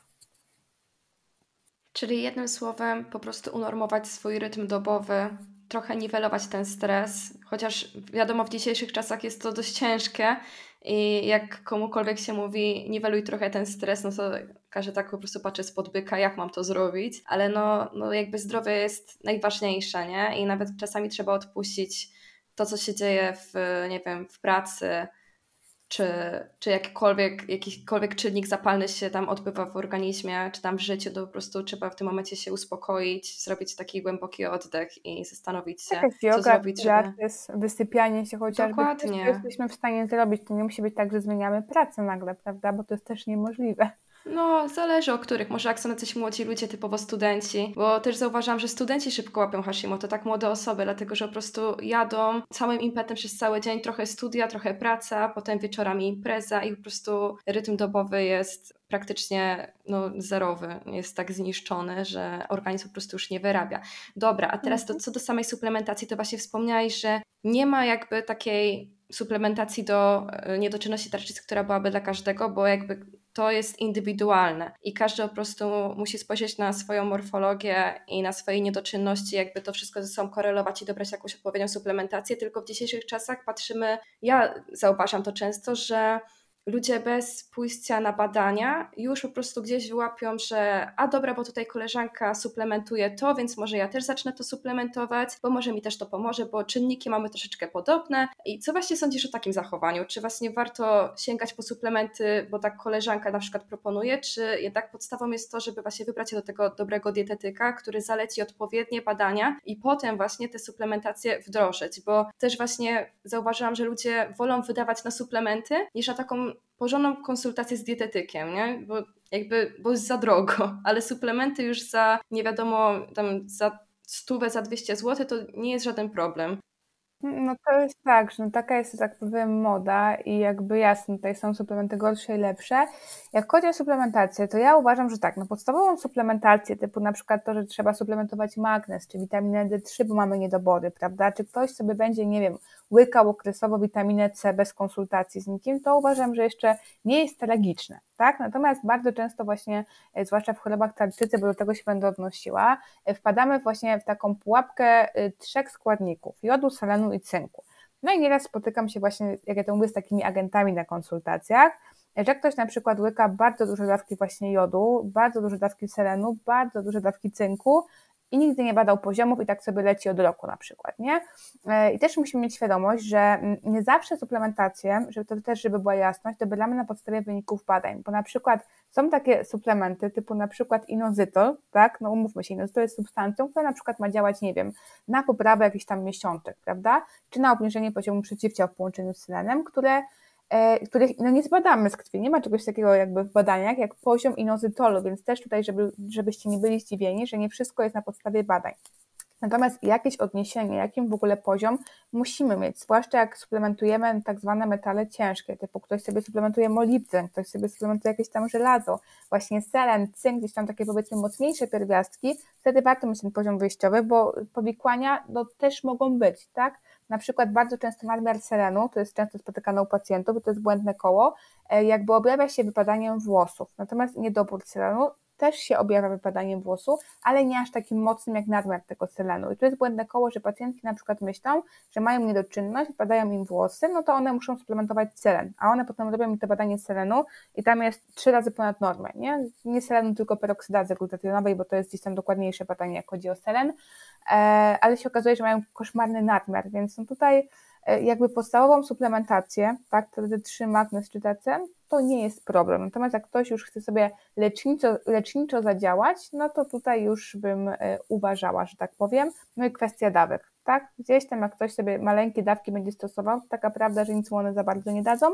Czyli jednym słowem, po prostu unormować swój rytm dobowy, trochę niwelować ten stres, chociaż wiadomo, w dzisiejszych czasach jest to dość ciężkie i jak komukolwiek się mówi, niweluj trochę ten stres, no to każdy tak po prostu patrzy spod byka, jak mam to zrobić, ale no, no jakby zdrowie jest najważniejsze, nie? I nawet czasami trzeba odpuścić to, co się dzieje w, nie wiem, w pracy, czy, czy jakikolwiek, jakikolwiek czynnik zapalny się tam odbywa w organizmie, czy tam w życiu, to po prostu trzeba w tym momencie się uspokoić, zrobić taki głęboki oddech i zastanowić się, Jakaś co yoga, zrobić, żeby... wysypianie się chociażby. Dokładnie. jesteśmy w stanie zrobić. To nie musi być tak, że zmieniamy pracę nagle, prawda? Bo to jest też niemożliwe. No, zależy o których. Może jak są jacyś młodzi ludzie, typowo studenci, bo też zauważam, że studenci szybko łapią Hashimoto, tak młode osoby, dlatego że po prostu jadą całym impetem przez cały dzień, trochę studia, trochę praca, potem wieczorami impreza i po prostu rytm dobowy jest praktycznie no, zerowy, jest tak zniszczony, że organizm po prostu już nie wyrabia. Dobra, a teraz to, mhm. co do samej suplementacji, to właśnie wspomniałeś, że nie ma jakby takiej suplementacji do e, niedoczynności tarczycy, która byłaby dla każdego, bo jakby to jest indywidualne i każdy po prostu musi spojrzeć na swoją morfologię i na swoje niedoczynności, jakby to wszystko ze sobą korelować i dobrać jakąś odpowiednią suplementację. Tylko w dzisiejszych czasach patrzymy, ja zauważam to często, że ludzie bez pójścia na badania już po prostu gdzieś wyłapią, że a dobra, bo tutaj koleżanka suplementuje to, więc może ja też zacznę to suplementować, bo może mi też to pomoże, bo czynniki mamy troszeczkę podobne. I co właśnie sądzisz o takim zachowaniu? Czy właśnie warto sięgać po suplementy, bo tak koleżanka na przykład proponuje, czy jednak podstawą jest to, żeby właśnie wybrać się do tego dobrego dietetyka, który zaleci odpowiednie badania i potem właśnie te suplementacje wdrożyć, bo też właśnie zauważyłam, że ludzie wolą wydawać na suplementy niż na taką porządną konsultację z dietetykiem, nie? Bo jakby, bo jest za drogo, [laughs] ale suplementy już za nie wiadomo, tam za stówę, za 200 zł to nie jest żaden problem. No to jest tak, że no taka jest, tak powiem, moda i jakby jasne, tutaj są suplementy gorsze i lepsze. Jak chodzi o suplementację, to ja uważam, że tak, no podstawową suplementację typu na przykład to, że trzeba suplementować magnez czy witaminę D3, bo mamy niedobory, prawda? Czy ktoś sobie będzie, nie wiem, łykał okresowo witaminę C bez konsultacji z nikim, to uważam, że jeszcze nie jest tragiczne, tak? Natomiast bardzo często właśnie, e, zwłaszcza w chorobach tarczycy, bo do tego się będę odnosiła, e, wpadamy właśnie w taką pułapkę e, trzech składników, jodu, selenu i cynku. No i nieraz spotykam się właśnie, jak ja to mówię, z takimi agentami na konsultacjach, że ktoś na przykład łyka bardzo duże dawki właśnie jodu, bardzo duże dawki selenu, bardzo duże dawki cynku, i nigdy nie badał poziomów i tak sobie leci od roku na przykład, nie? E, I też musimy mieć świadomość, że nie zawsze suplementację, żeby to też, żeby była jasność, dobieramy na podstawie wyników badań, bo na przykład są takie suplementy typu na przykład inozytol, tak? No umówmy się, inozytol jest substancją, która na przykład ma działać, nie wiem, na poprawę jakichś tam miesiączek, prawda? Czy na obniżenie poziomu przeciwciał w połączeniu z selenem, które których no nie zbadamy z krwi. Nie ma czegoś takiego jakby w badaniach jak poziom inozytolu, więc też tutaj, żeby, żebyście nie byli zdziwieni, że nie wszystko jest na podstawie badań. Natomiast jakieś odniesienie, jakim w ogóle poziom musimy mieć, zwłaszcza jak suplementujemy tak zwane metale ciężkie, typu ktoś sobie suplementuje molibden, ktoś sobie suplementuje jakieś tam żelazo, właśnie selen, cynk, gdzieś tam takie powiedzmy mocniejsze pierwiastki, wtedy warto mieć ten poziom wyjściowy, bo powikłania no, też mogą być, tak? Na przykład bardzo często nadmiar selenu, to jest często spotykane u pacjentów, to jest błędne koło, e, jakby objawia się wypadaniem włosów. Natomiast niedobór selenu też się objawia wypadaniem włosu, ale nie aż takim mocnym jak nadmiar tego selenu. I to jest błędne koło, że pacjentki na przykład myślą, że mają niedoczynność, wypadają im włosy, no to one muszą suplementować selen, a one potem robią mi to badanie selenu i tam jest trzy razy ponad normę, nie? Nie selenu, tylko peroksydazy glutatynowej, bo to jest gdzieś tam dokładniejsze badanie, jak chodzi o selen, e, ale się okazuje, że mają koszmarny nadmiar, więc no tutaj jakby podstawową suplementację, tak, wtedy 3 magnez czy TC, to nie jest problem. Natomiast jak ktoś już chce sobie leczniczo, leczniczo zadziałać, no to tutaj już bym e, uważała, że tak powiem. No i kwestia dawek, tak? Gdzieś tam jak ktoś sobie maleńkie dawki będzie stosował, taka prawda, że nic mu one za bardzo nie dadzą,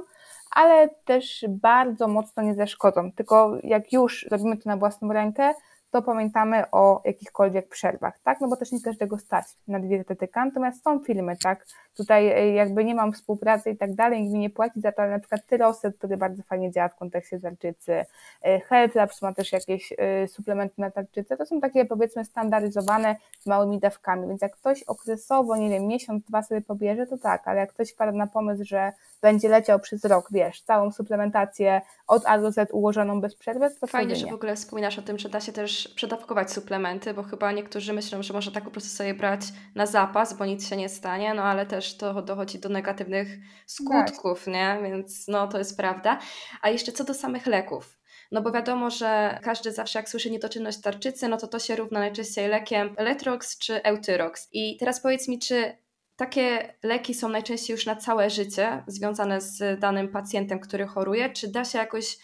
ale też bardzo mocno nie zaszkodzą. Tylko jak już zrobimy to na własną rękę, to pamiętamy o jakichkolwiek przerwach, tak? No bo też nie każdego stać na dietetyka, natomiast są filmy, tak? Tutaj e, jakby nie mam współpracy i tak dalej, nikt mi nie płaci za to, ale na przykład Tyroset, który bardzo fajnie działa w kontekście tarczycy, e, Health Labs ma też jakieś e, suplementy na tarczycę, to są takie powiedzmy standaryzowane z małymi dawkami, więc jak ktoś okresowo, nie wiem, miesiąc, dwa sobie pobierze, to tak, ale jak ktoś wpada na pomysł, że będzie leciał przez rok, wiesz, całą suplementację od A do Z ułożoną bez przerwy, to Fajnie, że w ogóle wspominasz o tym, że da się też przedawkować suplementy, bo chyba niektórzy myślą, że można tak po prostu sobie brać na zapas, bo nic się nie stanie, no ale też to dochodzi do negatywnych skutków, tak. nie? Więc no to jest prawda. A jeszcze co do samych leków. No bo wiadomo, że każdy zawsze jak słyszy niedoczynność tarczycy, no to to się równa najczęściej lekiem Letrox czy Eutyrox. I teraz powiedz mi, czy takie leki są najczęściej już na całe życie związane z danym pacjentem, który choruje, czy da się jakoś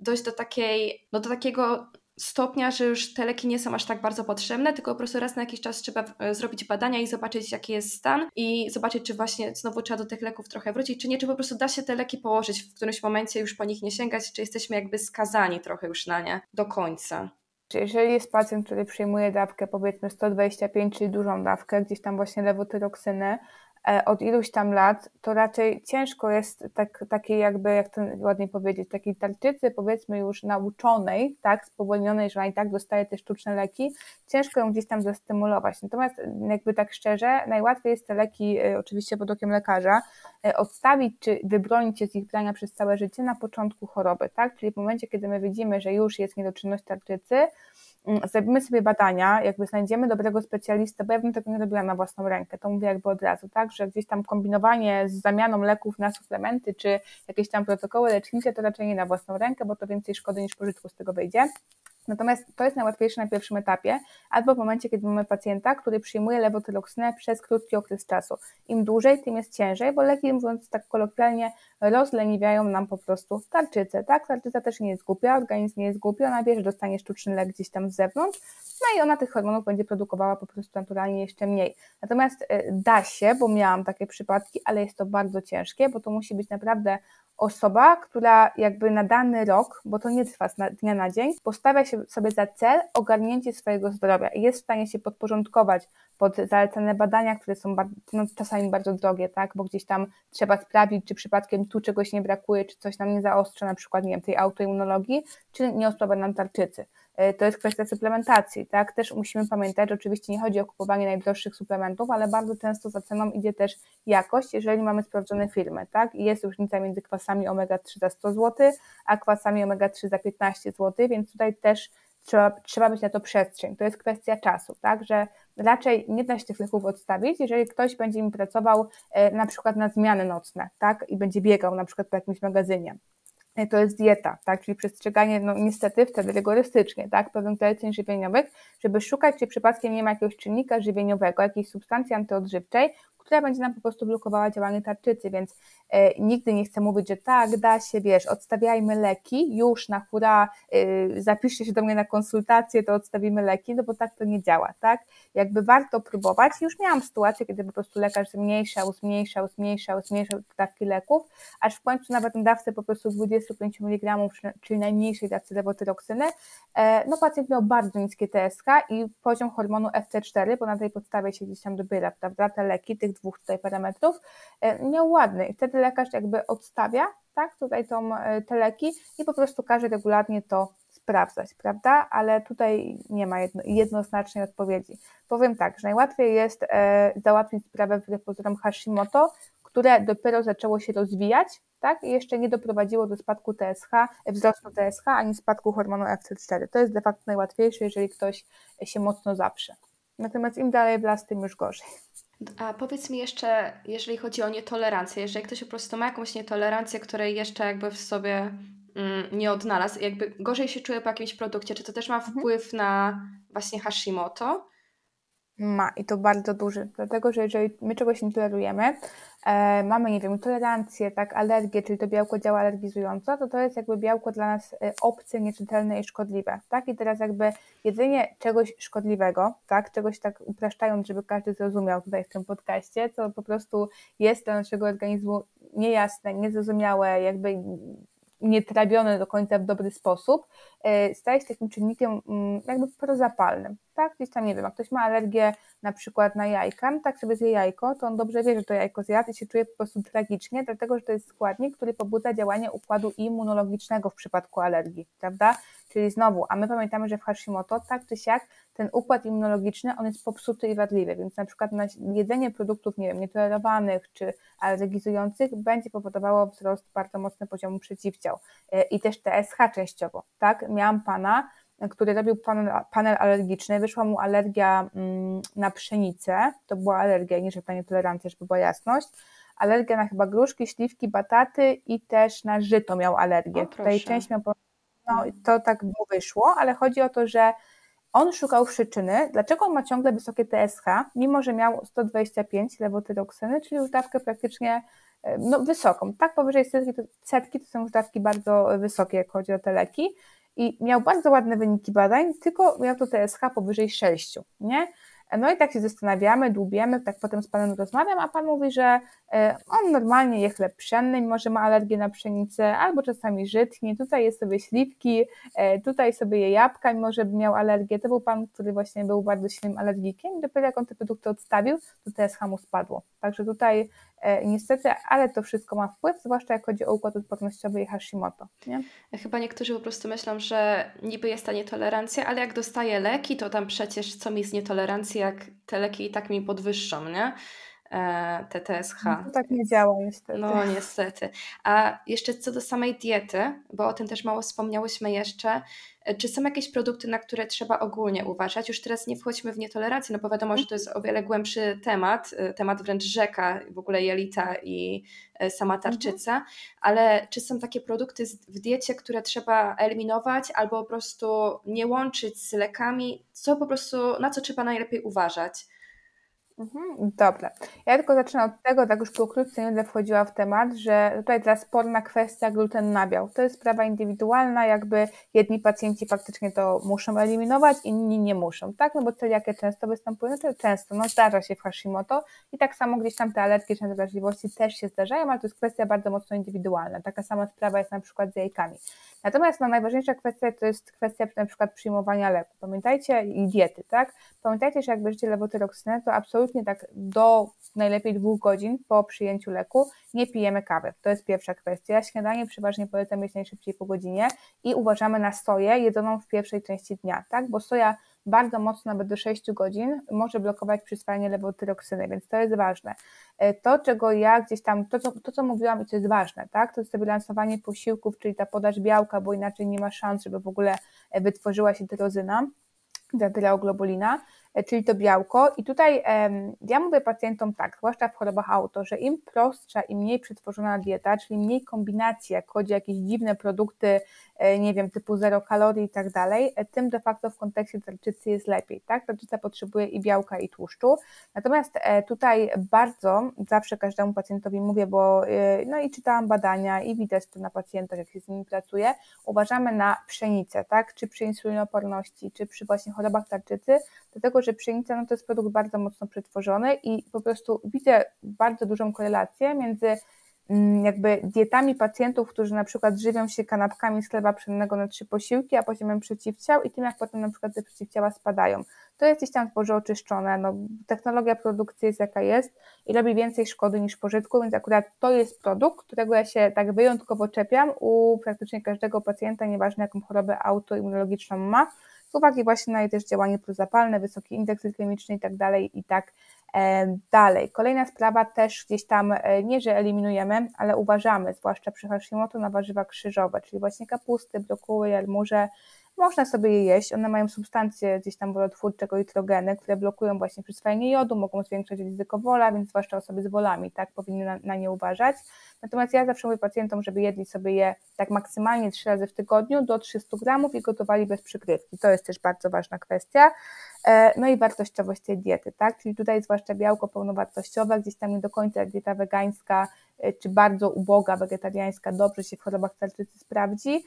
dojść do takiej, no do takiego stopnia, że już te leki nie są aż tak bardzo potrzebne, tylko po prostu raz na jakiś czas trzeba e, zrobić badania i zobaczyć, jaki jest stan i zobaczyć, czy właśnie znowu trzeba do tych leków trochę wrócić, czy nie, czy po prostu da się te leki położyć w którymś momencie, już po nich nie sięgać, czy jesteśmy jakby skazani trochę już na nie do końca. Jeżeli jest pacjent, który przyjmuje dawkę powiedzmy 125, czyli dużą dawkę, gdzieś tam właśnie lewotyroksynę, E, od iluś tam lat, to raczej ciężko jest tak, takiej jakby, jak to ładnie powiedzieć, takiej tarczycy powiedzmy już nauczonej, tak, spowolnionej, że ona i tak dostaje te sztuczne leki, ciężko ją gdzieś tam zastymulować. Natomiast jakby tak szczerze, najłatwiej jest te leki, e, oczywiście pod okiem lekarza, e, odstawić czy wybronić się z ich brania przez całe życie na początku choroby, tak, czyli w momencie, kiedy my widzimy, że już jest niedoczynność tarczycy, Mm, zrobimy sobie badania, jakby znajdziemy dobrego specjalistę, bo ja bym tego nie robiła na własną rękę, to mówię jakby od razu, tak, że gdzieś tam kombinowanie z zamianą leków na suplementy, czy jakieś tam protokoły lecznicze, to raczej nie na własną rękę, bo to więcej szkody niż pożytku z tego wyjdzie. Natomiast to jest najłatwiejsze na pierwszym etapie, albo w momencie, kiedy mamy pacjenta, który przyjmuje lewotyroksynę przez krótki okres czasu. Im dłużej, tym jest ciężej, bo leki, mówiąc tak kolokwialnie, rozleniwiają nam po prostu tarczycę, tak? Tarczyca też nie jest głupia, organizm nie jest głupi, ona wie, że dostanie sztuczny lek gdzieś tam z zewnątrz, no i ona tych hormonów będzie produkowała po prostu naturalnie jeszcze mniej. Natomiast e, da się, bo miałam takie przypadki, ale jest to bardzo ciężkie, bo to musi być naprawdę osoba, która jakby na dany rok, bo to nie trwa z dnia na dzień, postawia sobie za cel ogarnięcie swojego zdrowia i jest w stanie się podporządkować pod zalecane badania, które są no, czasami bardzo drogie, tak, bo gdzieś tam trzeba sprawdzić, czy przypadkiem tu czegoś nie brakuje, czy coś nam nie zaostrza, na przykład, nie wiem, tej autoimmunologii, czy nie osłabia nam tarczycy. E, to jest kwestia suplementacji, tak? Też musimy pamiętać, że oczywiście nie chodzi o kupowanie najdroższych suplementów, ale bardzo często za ceną idzie też jakość, jeżeli mamy sprawdzone firmy, tak? I jest różnica między kwasami omega-3 za 100 zł, a kwasami omega-3 za 15 zł, więc tutaj też trzeba, trzeba mieć na to przestrzeń. To jest kwestia czasu, tak? Że raczej nie da się tych leków odstawić, jeżeli ktoś będzie mi pracował e, na przykład na zmiany nocne, tak? I będzie biegał na przykład po jakimś magazynie to jest dieta, tak, czyli przestrzeganie, no niestety wtedy rygorystycznie, tak, pewnych zaleceń żywieniowych, żeby szukać, czy przypadkiem nie ma jakiegoś czynnika żywieniowego, jakiejś substancji antyodżywczej, która będzie nam po prostu blokowała działanie tarczycy, więc e, nigdy nie chcę mówić, że tak, da się, wiesz, odstawiajmy leki, już na hura, e, zapiszcie się do mnie na konsultację, to odstawimy leki, no bo tak to nie działa, tak? Jakby warto próbować. Już miałam sytuację, kiedy po prostu lekarz zmniejszał, zmniejszał, zmniejszał, zmniejszał dawki leków, aż w końcu nawet na dawce po prostu 25 mg, czyli najmniejszej dawce lewotyroksyny, e, no pacjent miał bardzo niskie TSH i poziom hormonu FC4, bo na tej podstawie się gdzieś tam dobiera, prawda, te leki, tych dwóch tutaj parametrów, miał ładny i wtedy lekarz jakby odstawia, tak, tutaj tą, e, te leki i po prostu każe regularnie to sprawdzać, prawda? Ale tutaj nie ma jedno, jednoznacznej odpowiedzi. Powiem tak, że najłatwiej jest e, załatwić sprawę wbrew pozorom Hashimoto, które dopiero zaczęło się rozwijać, tak? I jeszcze nie doprowadziło do spadku TSH, wzrostu TSH, ani spadku hormonu FC4. To jest de facto najłatwiejsze, jeżeli ktoś się mocno zaprze. Natomiast im dalej w las, tym już gorzej. A powiedz mi jeszcze, jeżeli chodzi o nietolerancję, jeżeli ktoś po prostu ma jakąś nietolerancję, której jeszcze jakby w sobie mm, nie odnalazł, jakby gorzej się czuje po jakimś produkcie, czy to też ma mhm. wpływ na właśnie Hashimoto? Ma i to bardzo duży, dlatego że jeżeli my czegoś nie tolerujemy, e, mamy, nie wiem, tolerancję, tak, alergię, czyli to białko działa alergizująco, to to jest jakby białko dla nas e, obce, nieczytelne i szkodliwe, tak, i teraz jakby jedzenie czegoś szkodliwego, tak, czegoś tak upraszczając, żeby każdy zrozumiał tutaj w tym podcaście, co po prostu jest dla naszego organizmu niejasne, niezrozumiałe, jakby nietrawione do końca w dobry sposób, e, staje się takim czynnikiem mm, jakby prozapalnym. Tak? Gdzieś tam, nie wiem, jak ktoś ma alergię na przykład na jajka, no tak sobie zje jajko, to on dobrze wie, że to jajko zjadł i się czuje po prostu tragicznie, dlatego że to jest składnik, który pobudza działanie układu immunologicznego w przypadku alergii, prawda? Czyli znowu, a my pamiętamy, że w Hashimoto tak czy siak ten układ immunologiczny, on jest popsuty i wadliwy, więc na przykład na jedzenie produktów, nie wiem, nietolerowanych czy alergizujących będzie powodowało wzrost bardzo mocny poziomu przeciwciał e, i też TSH częściowo, tak? Miałam pana, który robił panel, panel alergiczny, wyszła mu alergia mm, na pszenicę, to była alergia, nie żadna nietolerancja, żeby była jasność, alergia na chyba gruszki, śliwki, bataty i też na żyto miał alergię. O, Tutaj część miał, no to tak wyszło, ale chodzi o to, że on szukał przyczyny, dlaczego on ma ciągle wysokie TSH, mimo że miał 125 lewotyroksyny, czyli już dawkę praktycznie e, no, wysoką. Tak, powyżej setki to, setki to są już dawki bardzo wysokie, jak chodzi o te leki. I miał bardzo ładne wyniki badań, tylko miał to TSH powyżej 6, nie? No i tak się zastanawiamy, dłubiemy, tak potem z panem rozmawiam, a pan mówi, że e, on normalnie je chleb pszenny, mimo że ma alergię na pszenicę, albo czasami żytnie, tutaj jest sobie śliwki, e, tutaj sobie je jabłka, mimo że miał alergię. To był pan, który właśnie był bardzo silnym alergikiem i dopiero jak on te produkty odstawił, to TSH mu spadło. Także tutaj niestety, ale to wszystko ma wpływ, zwłaszcza jak chodzi o układ odpornościowy i Hashimoto. Nie? Chyba niektórzy po prostu myślą, że niby jest ta nietolerancja, ale jak dostaję leki, to tam przecież co mi z nietolerancji, jak te leki i tak mi podwyższą, nie? E, te TSH. No to tak nie działa niestety. No niestety. A jeszcze co do samej diety, bo o tym też mało wspomniałyśmy jeszcze, e, czy są jakieś produkty, na które trzeba ogólnie uważać? Już teraz nie wchodźmy w nietolerancję, no bo wiadomo, że to jest o wiele głębszy temat, e, temat wręcz rzeka, w ogóle jelita i sama mhm. tarczyca, mhm. ale czy są takie produkty w diecie, które trzeba eliminować albo po prostu nie łączyć z lekami? Co po prostu, na co trzeba najlepiej uważać? Mhm, dobra. Ja tylko zacznę od tego, tak już pokrótce nie będę wchodziła w temat, że tutaj teraz sporna kwestia gluten nabiał. To jest sprawa indywidualna, jakby jedni pacjenci faktycznie to muszą eliminować, inni nie muszą, tak? No bo celiakie często występują, no to często, no zdarza się w Hashimoto i tak samo gdzieś tam te alergiczne wrażliwości też się zdarzają, ale to jest kwestia bardzo mocno indywidualna. Taka sama sprawa jest na przykład z jajkami. Natomiast no, najważniejsza kwestia to jest kwestia na przykład przyjmowania leku. Pamiętajcie i diety, tak? Pamiętajcie, że jak bierzecie lewotyroksynę, to absolutnie tak do najlepiej dwóch godzin po przyjęciu leku nie pijemy kawy. To jest pierwsza kwestia. Śniadanie przeważnie polecam mieć najszybciej po godzinie i uważamy na soję jedzoną w pierwszej części dnia, tak? Bo soja bardzo mocno, nawet do 6 godzin, może blokować przyswajanie lewotyroksyny, więc to jest ważne. E, to, czego ja gdzieś tam, to co, to, co mówiłam i co jest ważne, tak, to jest to bilansowanie posiłków, czyli ta podaż białka, bo inaczej nie ma szans, żeby w ogóle e, wytworzyła się tyrozyna, ta tyreoglobulina, czyli to białko. I tutaj ja mówię pacjentom tak, zwłaszcza w chorobach auto, że im prostsza i mniej przetworzona dieta, czyli mniej kombinacji, jak chodzi o jakieś dziwne produkty, e, nie wiem, typu zero kalorii i tak dalej, e, tym de facto w kontekście tarczycy jest lepiej, tak? Tarczyca potrzebuje i białka, i tłuszczu. Natomiast tutaj bardzo zawsze każdemu pacjentowi mówię, bo no i czytałam badania i widać to na pacjentach, jak się z nimi pracuje, uważamy na pszenicę, tak? Czy przy insulinoporności, czy przy właśnie chorobach tarczycy, dlatego, że pszenica no to jest produkt bardzo mocno przetworzony i po prostu widzę bardzo dużą korelację między mm, jakby dietami pacjentów, którzy na przykład żywią się kanapkami z chleba pszennego na trzy posiłki, a poziomem przeciwciał i tym, jak potem na przykład te przeciwciała spadają. To jest gdzieś tam zboże oczyszczone, no, technologia produkcji jest jaka jest i robi więcej szkody niż pożytku, więc akurat to jest produkt, którego ja się tak wyjątkowo czepiam u praktycznie każdego pacjenta, nieważne jaką chorobę autoimmunologiczną ma, z uwagi właśnie na jej też działanie prozapalne, wysoki indeks glykemiczny i tak dalej i tak e, dalej. Kolejna sprawa też gdzieś tam, e, nie że eliminujemy, ale uważamy, zwłaszcza przy Hashimoto, na warzywa krzyżowe, czyli właśnie kapusty, brokuły, jarmuże, można sobie je jeść, one mają substancje gdzieś tam wolotwórczego i trogeny, które blokują właśnie przyswajanie jodu, mogą zwiększać ryzyko wola, więc zwłaszcza osoby z wolami, tak, powinny na, na nie uważać. Natomiast ja zawsze mówię pacjentom, żeby jedli sobie je tak maksymalnie trzy razy w tygodniu do 300 gramów i gotowali bez przykrywki. To jest też bardzo ważna kwestia. E, no i wartościowość tej diety, tak? Czyli tutaj zwłaszcza białko pełnowartościowe, gdzieś tam nie do końca dieta wegańska e, czy bardzo uboga wegetariańska dobrze się w chorobach tarczycy sprawdzi.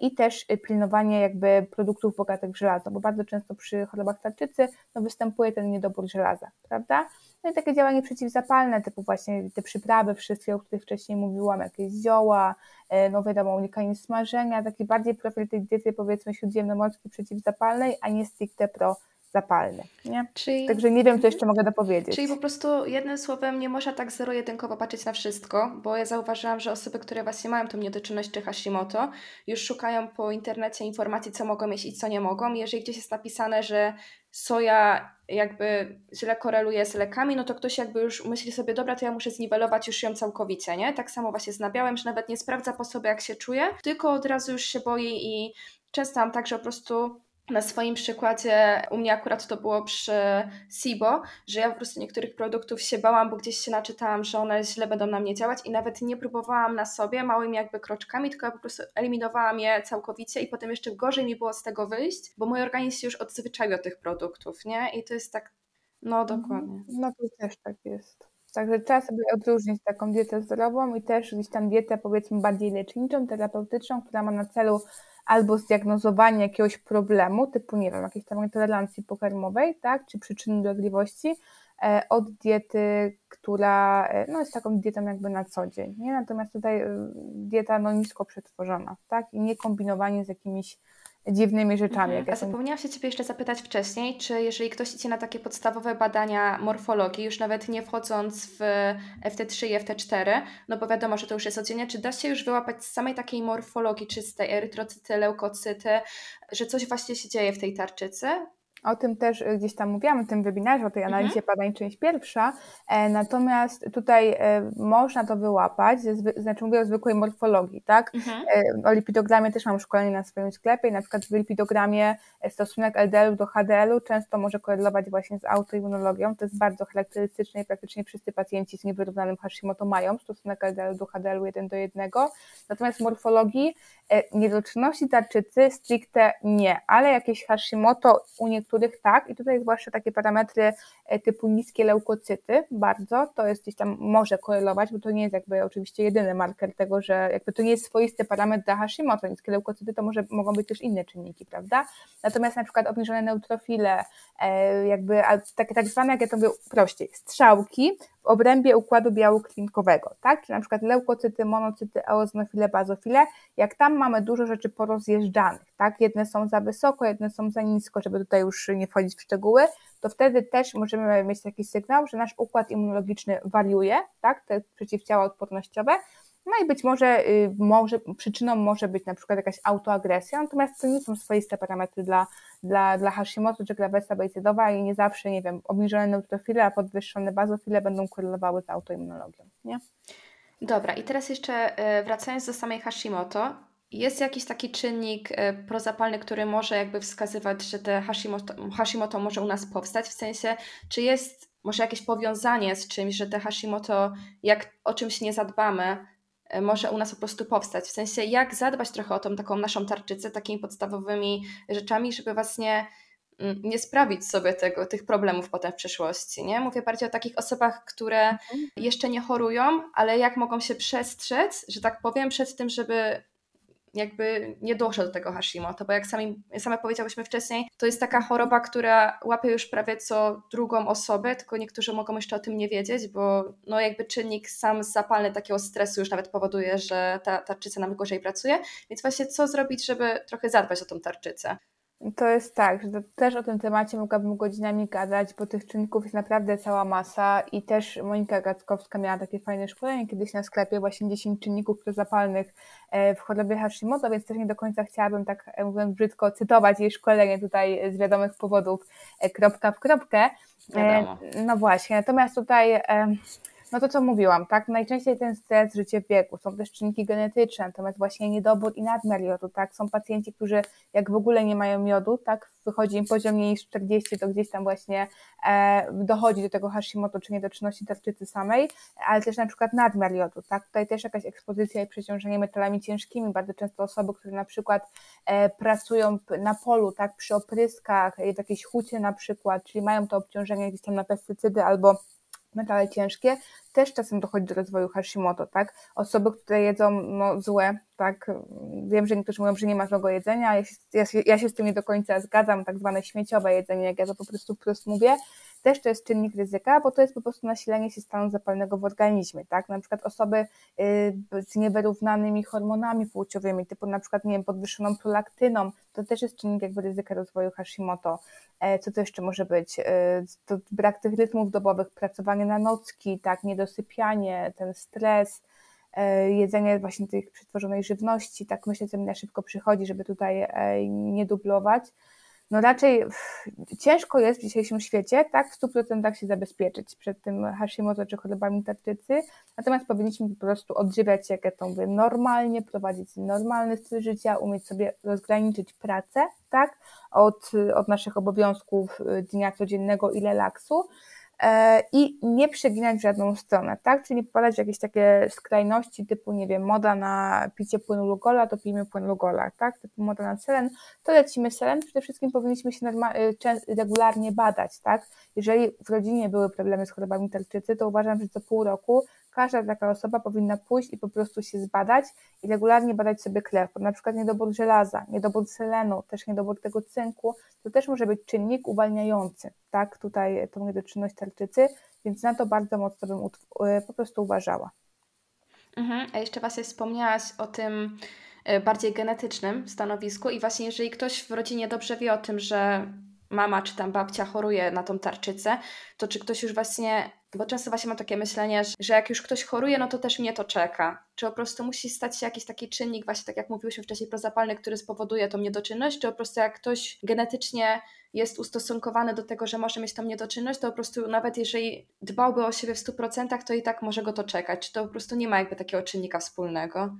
I też pilnowanie jakby produktów bogatych w żelazo, bo bardzo często przy chorobach tarczycy no, występuje ten niedobór żelaza, prawda? No i takie działanie przeciwzapalne, typu właśnie te przyprawy wszystkie, o których wcześniej mówiłam, jakieś zioła, e, no wiadomo, unikanie smażenia, taki bardziej profil tej diety powiedzmy śródziemnomorskiej przeciwzapalnej, a nie stricte pro zapalny. Nie? Czyli, Także nie wiem, co jeszcze mogę dopowiedzieć. Czyli po prostu jednym słowem nie można tak zero-jedynkowo patrzeć na wszystko, bo ja zauważyłam, że osoby, które właśnie mają tą niedoczynność czy Hashimoto, już szukają po internecie informacji, co mogą mieć i co nie mogą. Jeżeli gdzieś jest napisane, że soja jakby źle koreluje z lekami, no to ktoś jakby już myśli sobie, dobra, to ja muszę zniwelować już ją całkowicie, nie? Tak samo właśnie z nabiałem, że nawet nie sprawdza po sobie, jak się czuje, tylko od razu już się boi i często mam tak, że po prostu na swoim przykładzie, u mnie akurat to było przy SIBO, że ja po prostu niektórych produktów się bałam, bo gdzieś się naczytałam, że one źle będą na mnie działać i nawet nie próbowałam na sobie małymi jakby kroczkami, tylko ja po prostu eliminowałam je całkowicie i potem jeszcze gorzej mi było z tego wyjść, bo mój organizm się już odzwyczaił od tych produktów, nie? I to jest tak, no mhm. dokładnie. No to też tak jest. Także trzeba sobie odróżnić taką dietę zdrową i też gdzieś tam dietę powiedzmy bardziej leczniczą, terapeutyczną, która ma na celu albo zdiagnozowanie jakiegoś problemu, typu, nie wiem, jakiejś tam tolerancji pokarmowej, tak, czy przyczyny dolegliwości, e, od diety, która e, no, jest taką dietą jakby na co dzień. Nie? Natomiast tutaj e, dieta no, nisko przetworzona, tak? I nie kombinowanie z jakimiś dziwnymi rzeczami. Mhm. A zapomniałam się Ciebie jeszcze zapytać wcześniej, czy jeżeli ktoś idzie na takie podstawowe badania morfologii, już nawet nie wchodząc w FT3 i FT4, no bo wiadomo, że to już jest oddzielnie, czy da się już wyłapać z samej takiej morfologii czystej, erytrocyty, leukocyty, że coś właśnie się dzieje w tej tarczycy? O tym też y, gdzieś tam mówiłam, w tym webinarze, o tej mhm. analizie mhm. badań, część pierwsza. E, natomiast tutaj e, można to wyłapać, znaczy mówię o zwykłej morfologii, tak? Mhm. E, o lipidogramie też mam szkolenie na swoim sklepie i na przykład w lipidogramie stosunek LDL do HDL-u często może korelować właśnie z autoimmunologią. To jest bardzo charakterystyczne i praktycznie wszyscy pacjenci z niewyrównanym Hashimoto mają stosunek LDL do HDL-u 1 do 1. Natomiast w morfologii niedoczynności tarczycy stricte nie, ale jakieś Hashimoto u niektórych niektórych tak i tutaj zwłaszcza takie parametry e, typu niskie leukocyty bardzo, to jest gdzieś tam może korelować, bo to nie jest jakby oczywiście jedyny marker tego, że jakby to nie jest swoisty parametr dla Hashimoto, niskie leukocyty to może mogą być też inne czynniki, prawda? Natomiast na przykład obniżone neutrofile, e, jakby takie tak zwane, jak ja to mówię prościej, strzałki w obrębie układu białoklinkowego, tak? Czyli na przykład leukocyty, monocyty, eoznofile, bazofile, jak tam mamy dużo rzeczy porozjeżdżanych, tak? Jedne są za wysoko, jedne są za nisko, żeby tutaj już nie wchodzić w szczegóły, to wtedy też możemy mieć taki sygnał, że nasz układ immunologiczny wariuje, tak? Te przeciwciała odpornościowe, no i być może, y, może przyczyną może być na przykład jakaś autoagresja, natomiast to nie są swoiste parametry dla, dla, dla Hashimoto czy glawesa bejcydowa i nie zawsze, nie wiem, obniżone neutrofile, a podwyższone bazofile będą korelowały z autoimmunologią, nie? Dobra, i teraz jeszcze y, wracając do samej Hashimoto, jest jakiś taki czynnik y, prozapalny, który może jakby wskazywać, że te Hashimoto, Hashimoto może u nas powstać, w sensie, czy jest może jakieś powiązanie z czymś, że te Hashimoto, jak o czymś nie zadbamy, może u nas po prostu powstać. W sensie, jak zadbać trochę o tą taką naszą tarczycę, takimi podstawowymi rzeczami, żeby was nie, mm, nie sprawić sobie tego, tych problemów potem w przyszłości. Nie? Mówię bardziej o takich osobach, które mhm. jeszcze nie chorują, ale jak mogą się przestrzec, że tak powiem, przed tym, żeby jakby nie doszło do tego Hashimoto, bo jak sami, same powiedziałyśmy wcześniej, to jest taka choroba, która łapie już prawie co drugą osobę, tylko niektórzy mogą jeszcze o tym nie wiedzieć, bo no jakby czynnik sam zapalny takiego stresu już nawet powoduje, że ta tarczyca nam gorzej pracuje, więc właśnie co zrobić, żeby trochę zadbać o tą tarczycę? To jest tak, że też o tym temacie mogłabym godzinami gadać, bo tych czynników jest naprawdę cała masa i też Monika Gackowska miała takie fajne szkolenie kiedyś na sklepie, właśnie 10 czynników prozapalnych e, w chorobie Hashimoto, więc też nie do końca chciałabym tak, e, mówiąc brzydko, cytować jej szkolenie tutaj z wiadomych powodów e, kropka w kropkę. Wiadomo. No właśnie, natomiast tutaj no to co mówiłam, tak? Najczęściej ten stres, życie wieku, są też czynniki genetyczne, natomiast właśnie niedobór i nadmiar jodu, tak? Są pacjenci, którzy jak w ogóle nie mają jodu, tak? Wychodzi im poziom mniej niż 40, to gdzieś tam właśnie e, dochodzi do tego Hashimoto, czy niedoczynności tarczycy samej, ale też na przykład nadmiar jodu, tak? Tutaj też jakaś ekspozycja i przeciążenie metalami ciężkimi, bardzo często osoby, które na przykład e, pracują na polu, tak? Przy opryskach, w jakiejś hucie na przykład, czyli mają to obciążenie gdzieś tam na pestycydy albo metale ciężkie, też czasem dochodzi do rozwoju Hashimoto, tak? Osoby, które jedzą no, złe, tak? Wiem, że niektórzy mówią, że nie ma złego jedzenia, ja się, ja, się, ja się z tym nie do końca zgadzam, tak zwane śmieciowe jedzenie, jak ja to po prostu wprost mówię, też to jest czynnik ryzyka, bo to jest po prostu nasilenie się stanu zapalnego w organizmie, tak? Na przykład osoby y, z niewyrównanymi hormonami płciowymi, typu na przykład, nie wiem, podwyższoną prolaktyną, to też jest czynnik jakby ryzyka rozwoju Hashimoto. E, co to jeszcze może być? E, to brak tych rytmów dobowych, pracowanie na nocki, tak, niedosypianie, ten stres, e, jedzenie właśnie tej przetworzonej żywności, tak myślę, że mi na szybko przychodzi, żeby tutaj nie dublować no raczej ciężko jest w dzisiejszym świecie tak w 100% się zabezpieczyć przed tym Hashimoto czy chorobami tarczycy, natomiast powinniśmy po prostu odżywiać się, jak ja to mówię, normalnie, prowadzić normalny styl życia, umieć sobie rozgraniczyć pracę, tak, od, od naszych obowiązków y, dnia codziennego i relaksu, i nie przeginać w żadną stronę, tak? Czyli w jakieś takie skrajności typu, nie wiem, moda na picie płynu Lugola, to pijmy płyn Lugola, tak? Typu moda na selen, to lecimy selen. Przede wszystkim powinniśmy się y, regularnie badać, tak? Jeżeli w rodzinie były problemy z chorobami tarczycy, to uważam, że co pół roku każda taka osoba powinna pójść i po prostu się zbadać i regularnie badać sobie krew, bo na przykład niedobór żelaza, niedobór selenu, też niedobór tego cynku, to też może być czynnik uwalniający, tak, tutaj tą niedoczynność tarczycy, więc na to bardzo mocno bym y, po prostu uważała. Mhm. A jeszcze właśnie wspomniałaś o tym y, bardziej genetycznym stanowisku i właśnie jeżeli ktoś w rodzinie dobrze wie o tym, że mama czy tam babcia choruje na tą tarczycę, to czy ktoś już właśnie, bo często właśnie mam takie myślenie, że jak już ktoś choruje, no to też mnie to czeka. Czy po prostu musi stać się jakiś taki czynnik, właśnie tak jak mówiłyśmy wcześniej, prozapalny, który spowoduje tą niedoczynność, czy po prostu jak ktoś genetycznie jest ustosunkowany do tego, że może mieć tą niedoczynność, to po prostu nawet jeżeli dbałby o siebie w 100%, to i tak może go to czekać. Czy to po prostu nie ma jakby takiego czynnika wspólnego?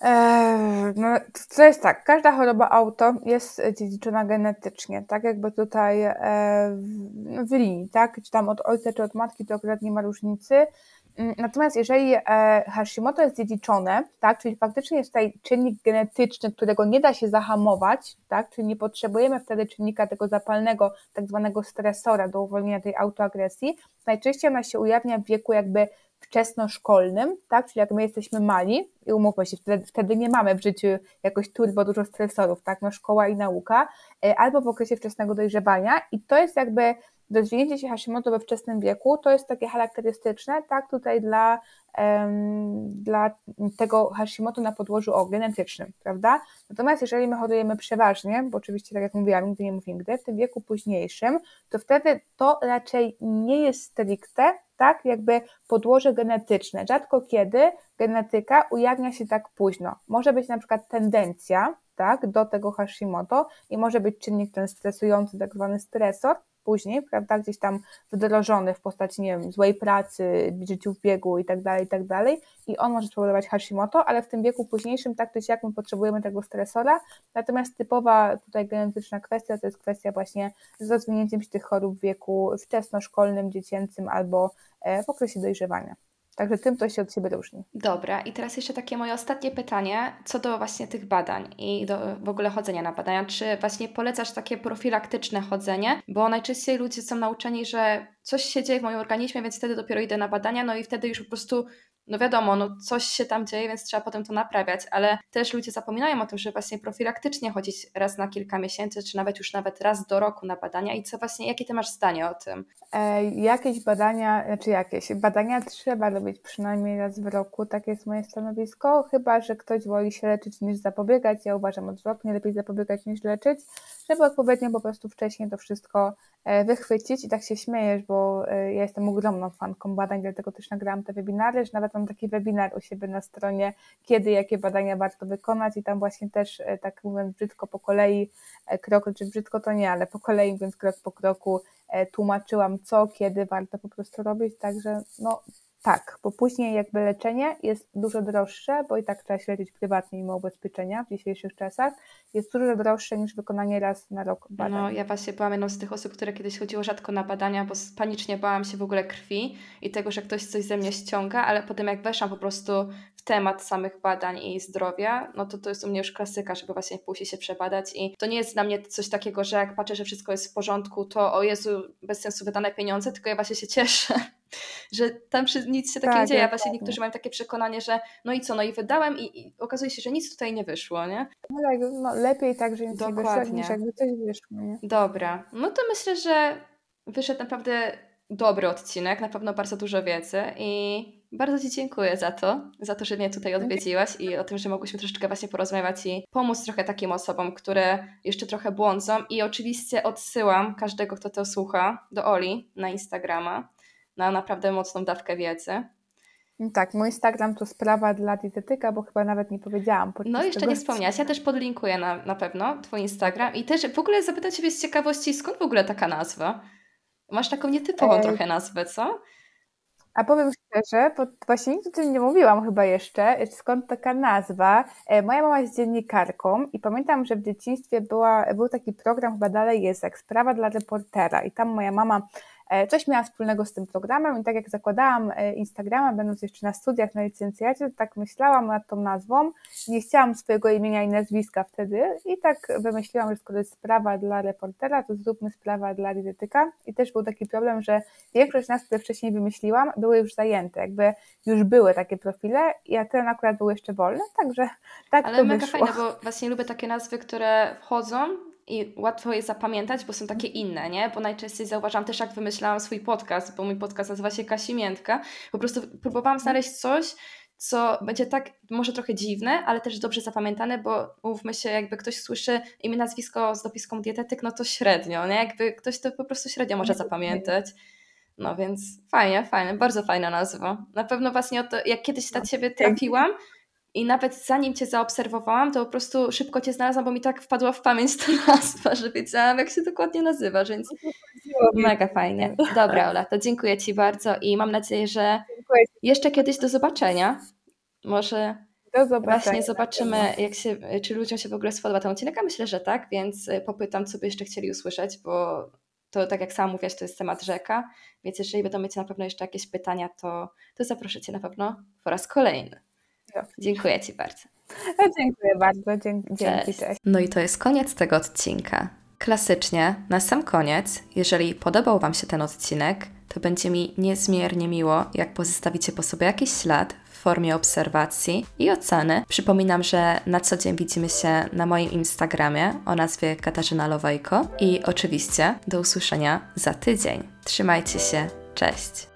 Eee, no, to jest tak, każda choroba auto jest dziedziczona genetycznie, tak jakby tutaj e, w linii, tak, czy tam od ojca, czy od matki, to akurat nie ma różnicy. Mm, natomiast jeżeli e, Hashimoto jest dziedziczone, tak, czyli faktycznie jest tutaj czynnik genetyczny, którego nie da się zahamować, tak, czyli nie potrzebujemy wtedy czynnika tego zapalnego, tak zwanego stresora do uwolnienia tej autoagresji, najczęściej ona się ujawnia w wieku jakby wczesnoszkolnym, tak? Czyli jak my jesteśmy mali i umówmy się, wtedy, wtedy nie mamy w życiu jakoś turbo dużo stresorów, tak? No szkoła i nauka, e, albo w okresie wczesnego dojrzewania i to jest jakby rozwinięcie się Hashimoto we wczesnym wieku, to jest takie charakterystyczne, tak? Tutaj dla, um, dla tego Hashimoto na podłożu o, genetycznym, prawda? Natomiast jeżeli my chorujemy przeważnie, bo oczywiście tak jak mówiłam, nigdy nie mówię nigdy, w tym wieku późniejszym, to wtedy to raczej nie jest stricte tak, jakby podłoże genetyczne. Rzadko kiedy genetyka ujawnia się tak późno. Może być na przykład tendencja, tak, do tego Hashimoto i może być czynnik ten stresujący, tak zwany stresor, później, prawda, gdzieś tam wdrożony w postaci, nie wiem, złej pracy, życiu w biegu i tak dalej, i tak dalej i on może spowodować Hashimoto, ale w tym wieku późniejszym tak czy siak my potrzebujemy tego stresora, natomiast typowa tutaj genetyczna kwestia to jest kwestia właśnie z rozwinięciem się tych chorób w wieku wczesnoszkolnym, dziecięcym albo e, w okresie dojrzewania. Także tym to się od siebie różni. Dobra, i teraz jeszcze takie moje ostatnie pytanie, co do właśnie tych badań i do w ogóle chodzenia na badania. Czy właśnie polecasz takie profilaktyczne chodzenie? Bo najczęściej ludzie są nauczeni, że coś się dzieje w moim organizmie, więc wtedy dopiero idę na badania, no i wtedy już po prostu no wiadomo, no coś się tam dzieje, więc trzeba potem to naprawiać, ale też ludzie zapominają o tym, że właśnie profilaktycznie chodzić raz na kilka miesięcy, czy nawet już nawet raz do roku na badania. I co właśnie, jakie ty masz zdanie o tym? E, jakieś badania, znaczy jakieś, badania trzeba robić przynajmniej raz w roku, takie jest moje stanowisko, chyba, że ktoś woli się leczyć niż zapobiegać, ja uważam odwrotnie, lepiej zapobiegać niż leczyć, żeby odpowiednio po prostu wcześniej to wszystko wychwycić i tak się śmiejesz, bo e, ja jestem ogromną fanką badań, dlatego też nagrałam te webinary, że nawet mam taki webinar u siebie na stronie, kiedy, jakie badania warto wykonać i tam właśnie też, e, tak mówiąc brzydko po kolei, krok, czy brzydko to nie, ale po kolei, więc krok po kroku tłumaczyłam co, kiedy warto po prostu robić, także no tak, bo później jakby leczenie jest dużo droższe, bo i tak trzeba się leczyć prywatnie mimo ubezpieczenia w dzisiejszych czasach, jest dużo droższe niż wykonanie raz na rok badań. No, ja właśnie byłam jedną z tych osób, które kiedyś chodziło rzadko na badania, bo panicznie bałam się w ogóle krwi i tego, że ktoś coś ze mnie ściąga, ale potem jak weszłam po prostu w temat samych badań i zdrowia, no to to jest u mnie już klasyka, żeby właśnie pójść się przebadać. I to nie jest dla mnie coś takiego, że jak patrzę, że wszystko jest w porządku, to o Jezu, bez sensu wydane pieniądze, tylko ja właśnie się cieszę, że tam nic się takiego tak, nie dzieje, właśnie niektórzy mają takie przekonanie, że no i co, no i wydałem i, i okazuje się, że nic tutaj nie wyszło, nie? No, tak, no lepiej tak, że nic Dokładnie. nie wyszło, niż jakby coś wyszło, nie? Dobra, no to myślę, że wyszedł naprawdę dobry odcinek, na pewno bardzo dużo wiedzy i bardzo Ci dziękuję za to, za to, że mnie tutaj odwiedziłaś i o tym, że mogłyśmy troszeczkę właśnie porozmawiać i pomóc trochę takim osobom, które jeszcze trochę błądzą i oczywiście odsyłam każdego, kto to słucha do Oli na Instagrama na naprawdę mocną dawkę wiedzy. Tak, mój Instagram to sprawa dla dietetyka, bo chyba nawet nie powiedziałam. No jeszcze nie wspomniałaś, ja też podlinkuję na, na pewno Twój Instagram i też w ogóle zapytać Ciebie z ciekawości, skąd w ogóle taka nazwa? Masz taką nietypową Ej. trochę nazwę, co? A powiem szczerze, bo właśnie nic o tym nie mówiłam chyba jeszcze, skąd taka nazwa. E, moja mama jest dziennikarką i pamiętam, że w dzieciństwie była, był taki program, chyba dalej jest, jak sprawa dla reportera i tam moja mama coś miałam wspólnego z tym programem i tak jak zakładałam e, Instagrama, będąc jeszcze na studiach na licencjacie, tak myślałam nad tą nazwą. Nie chciałam swojego imienia i nazwiska wtedy i tak wymyśliłam, że skoro jest sprawa dla reportera, to zróbmy sprawa dla dietetyka. I też był taki problem, że większość nas, które wcześniej wymyśliłam, były już zajęte, jakby już były takie profile, a ten akurat był jeszcze wolny, także tak Ale to mega wyszło. fajne, bo właśnie lubię takie nazwy, które wchodzą i łatwo je zapamiętać, bo są takie inne, nie? Bo najczęściej zauważam też, jak wymyślałam swój podcast, bo mój podcast nazywa się Kasimiętka, po prostu próbowałam znaleźć coś, co będzie tak może trochę dziwne, ale też dobrze zapamiętane, bo mówmy się, jakby ktoś słyszy imię, nazwisko z dopiską dietetyk, no to średnio, nie? Jakby ktoś to po prostu średnio może zapamiętać. No więc fajnie, fajnie, bardzo fajna nazwa. Na pewno właśnie o to, jak kiedyś na Ciebie trafiłam, i nawet zanim Cię zaobserwowałam, to po prostu szybko Cię znalazłam, bo mi tak wpadła w pamięć ta nazwa, że wiedziałam, jak się dokładnie nazywa, więc mega fajnie. Dobra, Ola, to dziękuję Ci bardzo i mam nadzieję, że jeszcze kiedyś do zobaczenia. Może właśnie zobaczymy, jak się, czy ludziom się w ogóle spodoba ten odcinek, a myślę, że tak, więc y, popytam, co by jeszcze chcieli usłyszeć, bo to tak jak sama mówiłaś, to jest temat rzeka, więc jeżeli będą mieć na pewno jeszcze jakieś pytania, to, to zaproszę Cię na pewno po raz kolejny. Dziękuję Ci bardzo. No, dziękuję bardzo. Dzięki, dzięki cześć. No i to jest koniec tego odcinka. Klasycznie, na sam koniec, jeżeli podobał Wam się ten odcinek, to będzie mi niezmiernie miło, jak pozostawicie po sobie jakiś ślad w formie obserwacji i oceny. Przypominam, że na co dzień widzimy się na moim Instagramie o nazwie Katarzyna Lowejko i oczywiście do usłyszenia za tydzień. Trzymajcie się, cześć!